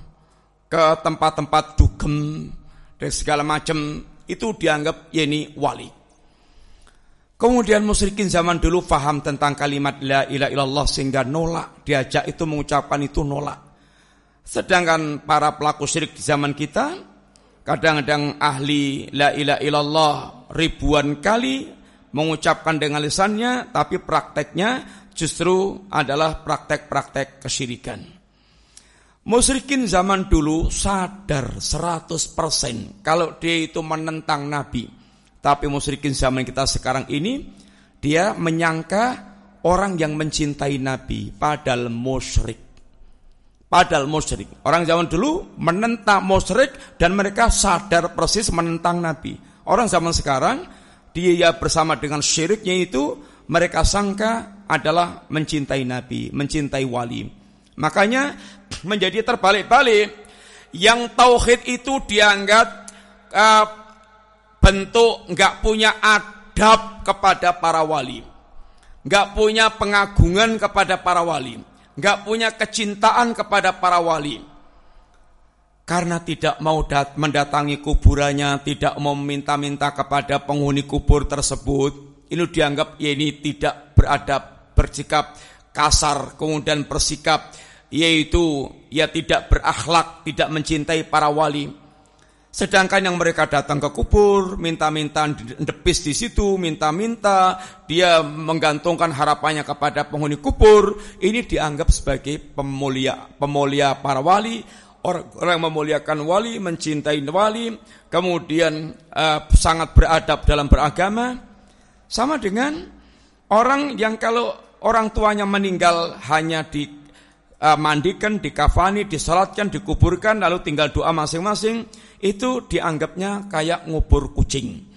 ke tempat-tempat dugem dan segala macam itu dianggap ya ini wali. Kemudian musyrikin zaman dulu faham tentang kalimat la ilaha illallah sehingga nolak diajak itu mengucapkan itu nolak. Sedangkan para pelaku syirik di zaman kita kadang-kadang ahli la ilaha illallah ribuan kali mengucapkan dengan lisannya tapi prakteknya justru adalah praktek-praktek kesyirikan. Musyrikin zaman dulu sadar 100% kalau dia itu menentang Nabi. Tapi musyrikin zaman kita sekarang ini dia menyangka orang yang mencintai Nabi padahal musyrik. Padahal musyrik. Orang zaman dulu menentang musyrik dan mereka sadar persis menentang Nabi. Orang zaman sekarang dia bersama dengan syiriknya itu mereka sangka adalah mencintai Nabi, mencintai wali. Makanya [CLEARS THROAT] menjadi terbalik-balik. Yang tauhid itu dianggap uh, bentuk nggak punya adab kepada para wali, nggak punya pengagungan kepada para wali nggak punya kecintaan kepada para wali. karena tidak mau mendatangi kuburannya, tidak mau meminta-minta kepada penghuni kubur tersebut, ini dianggap ya ini tidak beradab, bersikap kasar, kemudian bersikap yaitu ya tidak berakhlak, tidak mencintai para wali. Sedangkan yang mereka datang ke kubur, minta-minta depis di situ, minta-minta, dia menggantungkan harapannya kepada penghuni kubur, ini dianggap sebagai pemulia pemulia para wali, orang, orang memuliakan wali, mencintai wali, kemudian uh, sangat beradab dalam beragama, sama dengan orang yang kalau orang tuanya meninggal hanya di uh, mandikan, dikafani, disalatkan, dikuburkan, lalu tinggal doa masing-masing, itu dianggapnya kayak ngubur kucing.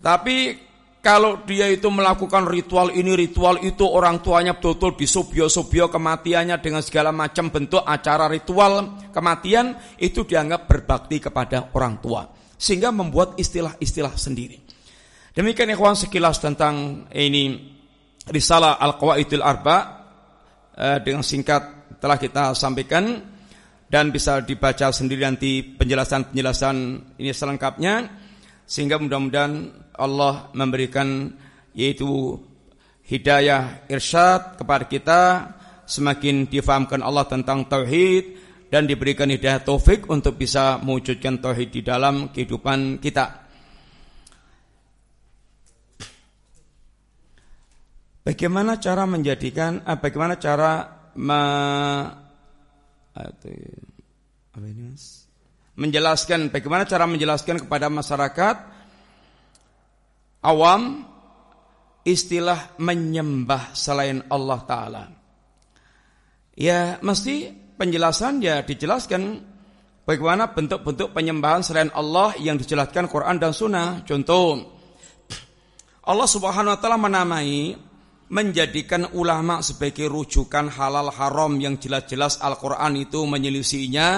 Tapi kalau dia itu melakukan ritual ini, ritual itu, orang tuanya betul-betul disubyo-subyo kematiannya dengan segala macam bentuk acara ritual kematian, itu dianggap berbakti kepada orang tua. Sehingga membuat istilah-istilah sendiri. Demikian ikhwan sekilas tentang ini Risalah Al-Qawaidul Arba eh, dengan singkat telah kita sampaikan dan bisa dibaca sendiri nanti penjelasan-penjelasan ini selengkapnya sehingga mudah-mudahan Allah memberikan yaitu hidayah irsyad kepada kita semakin difahamkan Allah tentang tauhid dan diberikan hidayah taufik untuk bisa mewujudkan tauhid di dalam kehidupan kita. Bagaimana cara menjadikan, eh, bagaimana cara me? Menjelaskan bagaimana cara menjelaskan kepada masyarakat awam istilah menyembah selain Allah Ta'ala. Ya mesti penjelasan ya dijelaskan bagaimana bentuk-bentuk penyembahan selain Allah yang dijelaskan Quran dan Sunnah. Contoh, Allah Subhanahu Wa Taala menamai menjadikan ulama sebagai rujukan halal haram yang jelas-jelas Al-Quran itu menyelisihinya,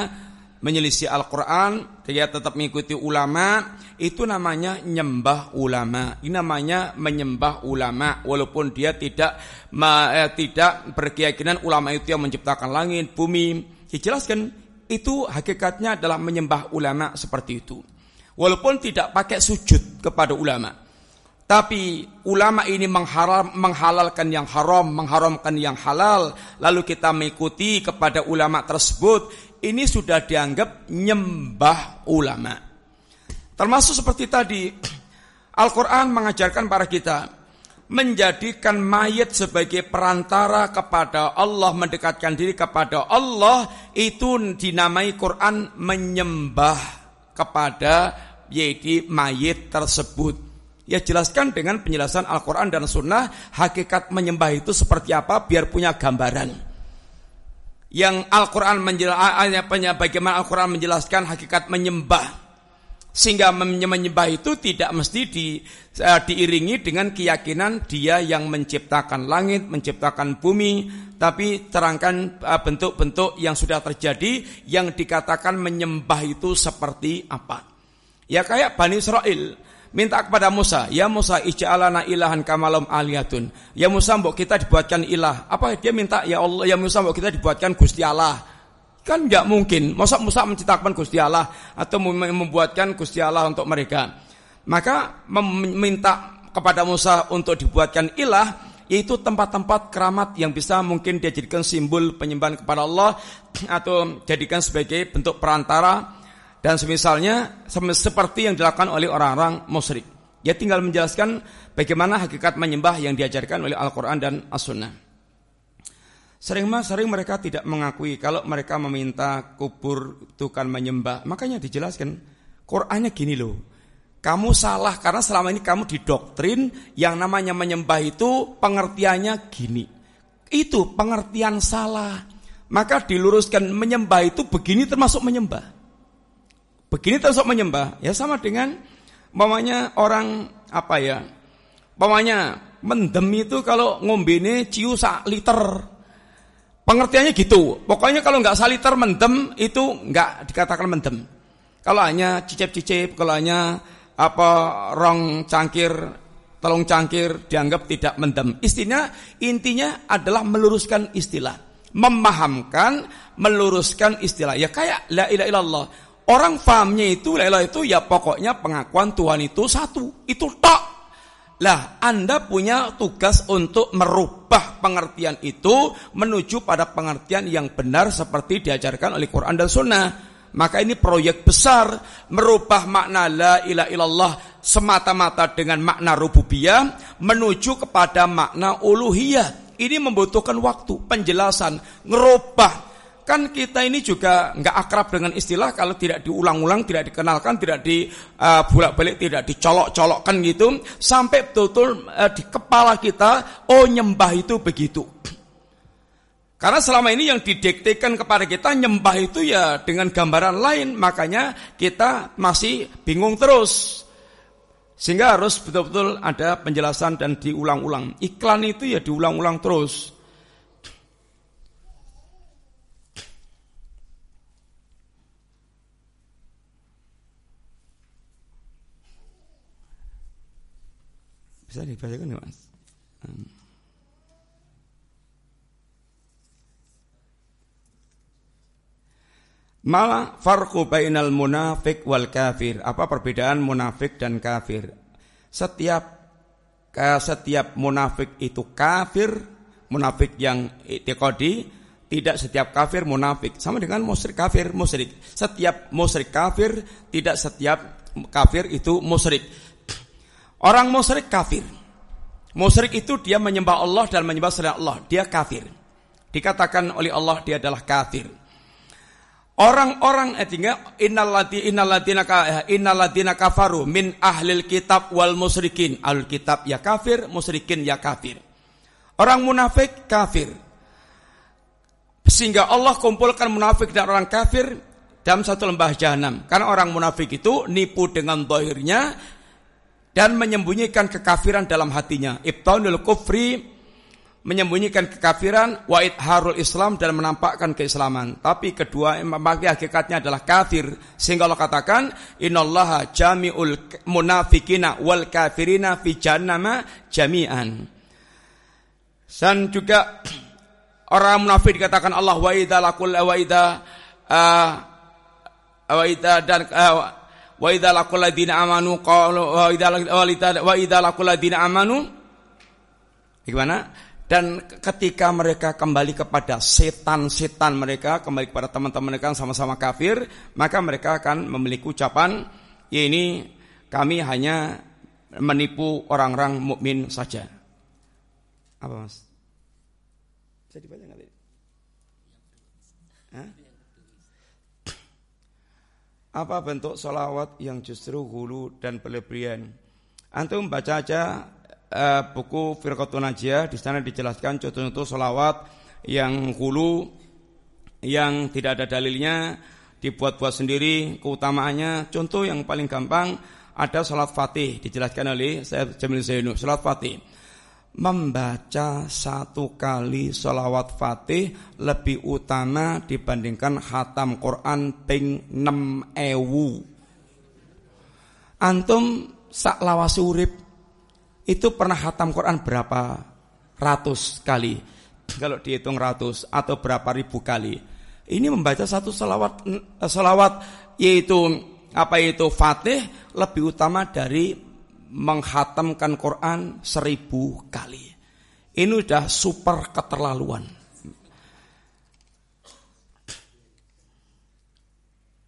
menyelisih Al-Quran, dia tetap mengikuti ulama, itu namanya nyembah ulama. Ini namanya menyembah ulama, walaupun dia tidak eh, tidak berkeyakinan ulama itu yang menciptakan langit, bumi. Dijelaskan itu hakikatnya adalah menyembah ulama seperti itu. Walaupun tidak pakai sujud kepada ulama. Tapi ulama ini mengharam, menghalalkan yang haram, mengharamkan yang halal. Lalu kita mengikuti kepada ulama tersebut. Ini sudah dianggap nyembah ulama. Termasuk seperti tadi. [CLEARS THROAT] Al-Quran mengajarkan para kita. Menjadikan mayat sebagai perantara kepada Allah. Mendekatkan diri kepada Allah. Itu dinamai Quran menyembah kepada yaitu mayat tersebut. Ya jelaskan dengan penjelasan Al-Quran dan Sunnah hakikat menyembah itu seperti apa biar punya gambaran. Yang Al-Quran menjelaskan bagaimana Al-Quran menjelaskan hakikat menyembah. Sehingga menyembah itu tidak mesti di, uh, diiringi dengan keyakinan dia yang menciptakan langit, menciptakan bumi, tapi terangkan uh, bentuk-bentuk yang sudah terjadi yang dikatakan menyembah itu seperti apa. Ya kayak Bani Israel, minta kepada Musa, "Ya Musa, ij'alana ilahan kamalum aliyatun." Ya Musa, mbok kita dibuatkan ilah. Apa dia minta? Ya Allah, ya Musa, mbok kita dibuatkan Gusti Allah. Kan enggak mungkin. Masa Musa menciptakan Gusti Allah atau membuatkan Gusti Allah untuk mereka. Maka meminta kepada Musa untuk dibuatkan ilah yaitu tempat-tempat keramat yang bisa mungkin dia jadikan simbol penyembahan kepada Allah atau jadikan sebagai bentuk perantara dan semisalnya seperti yang dilakukan oleh orang-orang musyrik. Dia tinggal menjelaskan bagaimana hakikat menyembah yang diajarkan oleh Al-Quran dan As-Sunnah. Sering sering mereka tidak mengakui kalau mereka meminta kubur Tuhan menyembah. Makanya dijelaskan, Qurannya gini loh. Kamu salah karena selama ini kamu didoktrin yang namanya menyembah itu pengertiannya gini. Itu pengertian salah. Maka diluruskan menyembah itu begini termasuk menyembah. Begini terus menyembah, ya sama dengan mamanya orang apa ya? Mamanya mendem itu kalau ngombe ini ciu sak liter. Pengertiannya gitu. Pokoknya kalau nggak liter mendem itu nggak dikatakan mendem. Kalau hanya cicip-cicip, kalau hanya apa rong cangkir, telung cangkir dianggap tidak mendem. Istinya intinya adalah meluruskan istilah. memahamkan, meluruskan istilah. Ya kayak la ilaha illallah. Orang fahamnya itu la ilaha itu ya pokoknya pengakuan Tuhan itu satu. Itu tok. Lah, Anda punya tugas untuk merubah pengertian itu menuju pada pengertian yang benar seperti diajarkan oleh Quran dan Sunnah. Maka ini proyek besar merubah makna la ilaha illallah semata-mata dengan makna rububiyah menuju kepada makna uluhiyah ini membutuhkan waktu, penjelasan, ngerubah. Kan kita ini juga nggak akrab dengan istilah kalau tidak diulang-ulang, tidak dikenalkan, tidak di uh, bolak-balik, tidak dicolok-colokkan gitu, sampai betul-betul uh, di kepala kita, oh nyembah itu begitu. Karena selama ini yang didiktekan kepada kita nyembah itu ya dengan gambaran lain, makanya kita masih bingung terus. Sehingga harus betul-betul ada penjelasan dan diulang-ulang. Iklan itu ya diulang-ulang terus. Bisa dibacakan ya mas? Hmm. Malah farqu bainal munafik wal kafir. Apa perbedaan munafik dan kafir? Setiap setiap munafik itu kafir, munafik yang itikadi, tidak setiap kafir munafik. Sama dengan musyrik kafir, musyrik. Setiap musyrik kafir, tidak setiap kafir itu musyrik. Orang musyrik kafir. Musyrik itu dia menyembah Allah dan menyembah selain Allah. Dia kafir. Dikatakan oleh Allah dia adalah kafir. Orang-orang etika eh, innallati innallatina innallatina kafaru min ahlil kitab wal musyrikin. Ahlul kitab ya kafir, musyrikin ya kafir. Orang munafik kafir. Sehingga Allah kumpulkan munafik dan orang kafir dalam satu lembah jahanam. Karena orang munafik itu nipu dengan dohirnya dan menyembunyikan kekafiran dalam hatinya. Ibtaunul kufri menyembunyikan kekafiran, wa harul Islam dan menampakkan keislaman. Tapi kedua memakai hakikatnya adalah kafir. Sehingga Allah katakan, "Innallaha jami'ul munafikina wal kafirina fi jannama jami'an." Dan juga [CLEARS THROAT] orang munafik dikatakan Allah wa idza laqul wa idza uh, dan uh, wa idza laqul ladina amanu qalu wa idza wa idza laqul ladina amanu Gimana? Dan ketika mereka kembali kepada setan-setan mereka, kembali kepada teman-teman mereka yang sama-sama kafir, maka mereka akan memiliki ucapan, ya ini kami hanya menipu orang-orang mukmin saja. Apa mas? Bisa dibaca Apa bentuk solawat yang justru hulu dan berlebihan? Antum baca aja uh, buku Firqatun Najiyah. Di sana dijelaskan contoh-contoh solawat yang hulu yang tidak ada dalilnya dibuat-buat sendiri keutamaannya. Contoh yang paling gampang ada salat fatih dijelaskan oleh saya Jamil Zainul salat fatih membaca satu kali salawat fatih lebih utama dibandingkan khatam Quran ping 6 ewu. Antum sak lawasi urip itu pernah hatam Quran berapa ratus kali? Kalau dihitung ratus atau berapa ribu kali? Ini membaca satu salawat salawat yaitu apa itu fatih lebih utama dari menghatamkan Quran seribu kali ini sudah super keterlaluan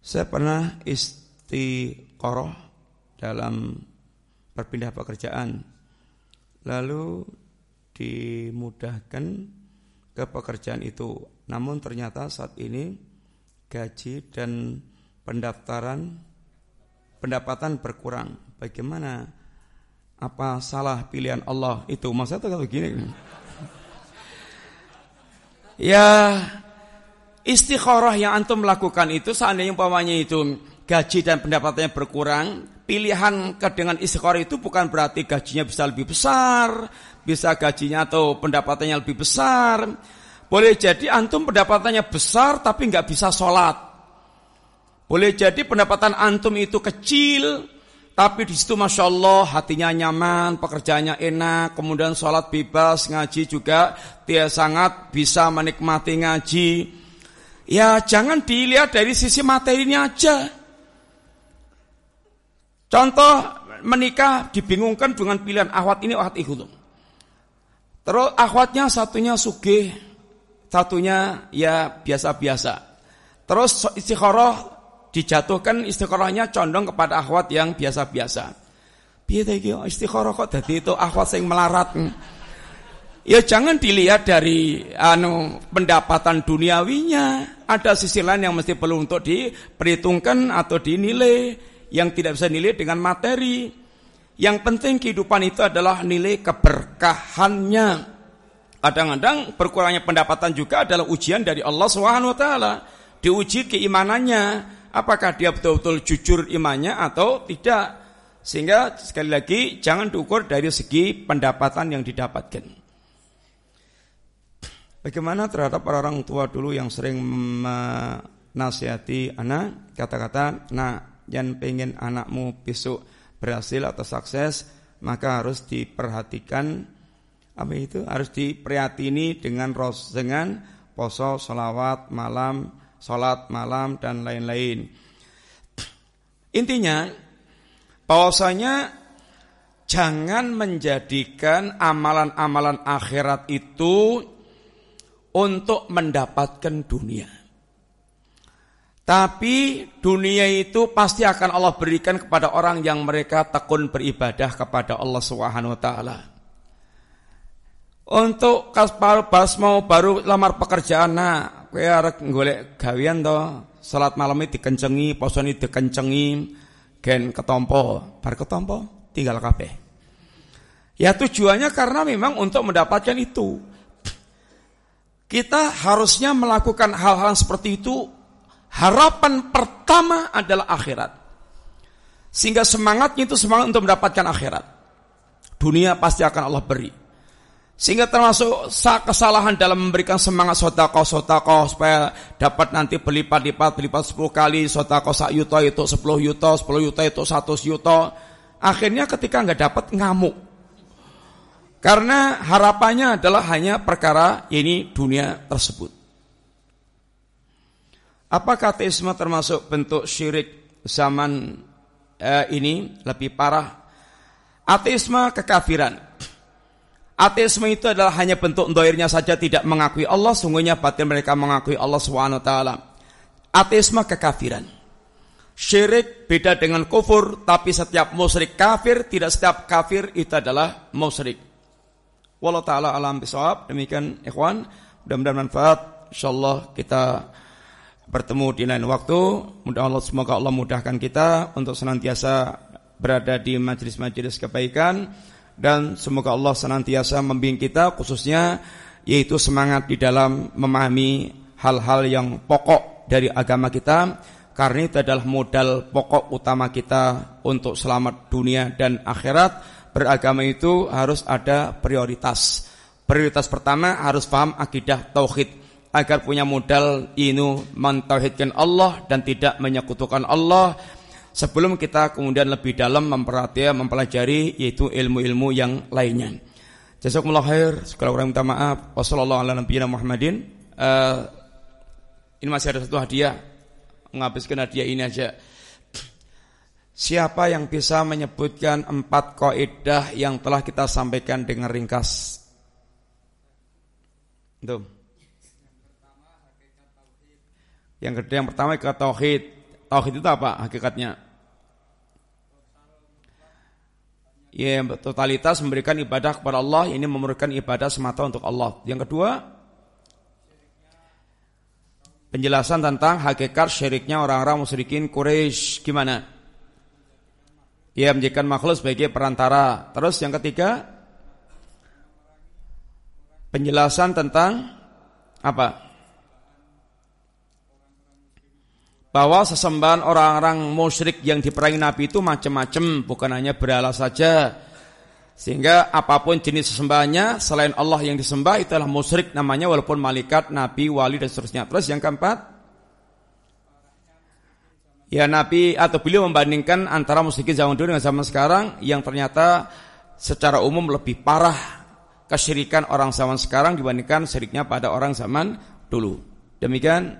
saya pernah istiqoroh dalam berpindah pekerjaan lalu dimudahkan ke pekerjaan itu. Namun ternyata saat ini gaji dan pendaftaran pendapatan berkurang. Bagaimana? Apa salah pilihan Allah itu? Masa itu kalau gini. ya istikharah yang antum melakukan itu seandainya umpamanya itu gaji dan pendapatannya berkurang, pilihan ke dengan istiqorah itu bukan berarti gajinya bisa lebih besar, bisa gajinya atau pendapatannya lebih besar. Boleh jadi antum pendapatannya besar tapi nggak bisa sholat. Boleh jadi pendapatan antum itu kecil, Tapi di situ masya Allah hatinya nyaman, pekerjaannya enak, kemudian sholat bebas, ngaji juga dia sangat bisa menikmati ngaji. Ya jangan dilihat dari sisi materinya aja. Contoh menikah dibingungkan dengan pilihan akhwat ini akhwat itu. Terus akhwatnya satunya sugih, satunya ya biasa-biasa. Terus istikharah dijatuhkan istikharahnya condong kepada akhwat yang biasa-biasa. Piye ta iki istikharah kok dadi itu akhwat sing melarat. Ya jangan dilihat dari anu pendapatan duniawinya. Ada sisi lain yang mesti perlu untuk diperhitungkan atau dinilai yang tidak bisa nilai dengan materi. Yang penting kehidupan itu adalah nilai keberkahannya. Kadang-kadang berkurangnya pendapatan juga adalah ujian dari Allah Subhanahu wa taala. Diuji keimanannya, apakah dia betul-betul jujur imannya atau tidak. Sehingga sekali lagi jangan diukur dari segi pendapatan yang didapatkan. Bagaimana terhadap para orang tua dulu yang sering menasihati anak, kata-kata, nah, yang pengen anakmu besok berhasil atau sukses, maka harus diperhatikan apa itu harus diprihatini dengan ros dengan poso, salawat, malam, sholat malam dan lain-lain. Intinya bahwasanya jangan menjadikan amalan-amalan akhirat itu untuk mendapatkan dunia. Tapi dunia itu pasti akan Allah berikan kepada orang yang mereka tekun beribadah kepada Allah Subhanahu wa taala. Untuk kaspar bas mau baru lamar pekerjaan, nah kowe arek golek gawean to, salat malam iki dikencengi, posone dikencengi, gen ketompo, bar ketompo tinggal kabeh. Ya tujuannya karena memang untuk mendapatkan itu. Kita harusnya melakukan hal-hal seperti itu harapan pertama adalah akhirat. Sehingga semangatnya itu semangat untuk mendapatkan akhirat. Dunia pasti akan Allah beri. Sehingga termasuk kesalahan dalam memberikan semangat sotako sotako supaya dapat nanti berlipat-lipat berlipat 10 kali sotako sak yuto itu 10 yuto 10 yuto itu 100 yuto. Akhirnya ketika nggak dapat ngamuk. Karena harapannya adalah hanya perkara ini dunia tersebut. Apakah teisme termasuk bentuk syirik zaman eh, ini lebih parah? Ateisme kekafiran. Ateisme itu adalah hanya bentuk doirnya saja tidak mengakui Allah, sungguhnya batin mereka mengakui Allah SWT. Ateisme kekafiran. Syirik beda dengan kufur, tapi setiap musyrik kafir, tidak setiap kafir itu adalah musyrik. Wallahu ta'ala alam bisawab. Demikian ikhwan, mudah-mudahan manfaat. InsyaAllah kita bertemu di lain waktu. Mudah Allah semoga Allah mudahkan kita untuk senantiasa berada di majelis-majelis kebaikan dan semoga Allah senantiasa membimbing kita khususnya yaitu semangat di dalam memahami hal-hal yang pokok dari agama kita karena itu adalah modal pokok utama kita untuk selamat dunia dan akhirat. Beragama itu harus ada prioritas. Prioritas pertama harus paham akidah tauhid agar punya modal ini mentauhidkan Allah dan tidak menyekutukan Allah sebelum kita kemudian lebih dalam memperhatikan, mempelajari yaitu ilmu-ilmu yang lainnya. Jazakumullah khair, sekali orang minta maaf. Wassalamualaikum Muhammadin. Uh, ini masih ada satu hadiah. Menghabiskan hadiah ini aja. Siapa yang bisa menyebutkan empat kaidah yang telah kita sampaikan dengan ringkas? Itu. Yang kedua yang pertama kata tauhid. Tauhid itu apa hakikatnya? Ya, totalitas memberikan ibadah kepada Allah, ini memberikan ibadah semata untuk Allah. Yang kedua, penjelasan tentang hakikat syiriknya orang-orang musyrikin Quraisy gimana? Ya, menjadikan makhluk sebagai perantara. Terus yang ketiga, penjelasan tentang apa? Bahwa sesembahan orang-orang musyrik yang diperangi Nabi itu macam-macam, bukan hanya berhala saja. Sehingga apa pun jenis sesembahannya selain Allah yang disembah itu adalah musyrik namanya walaupun malaikat, nabi, wali dan seterusnya. Terus yang keempat, Ya Nabi atau beliau membandingkan antara musyrikin zaman dulu dengan zaman sekarang yang ternyata secara umum lebih parah kesyirikan orang zaman sekarang dibandingkan syiriknya pada orang zaman dulu. Demikian,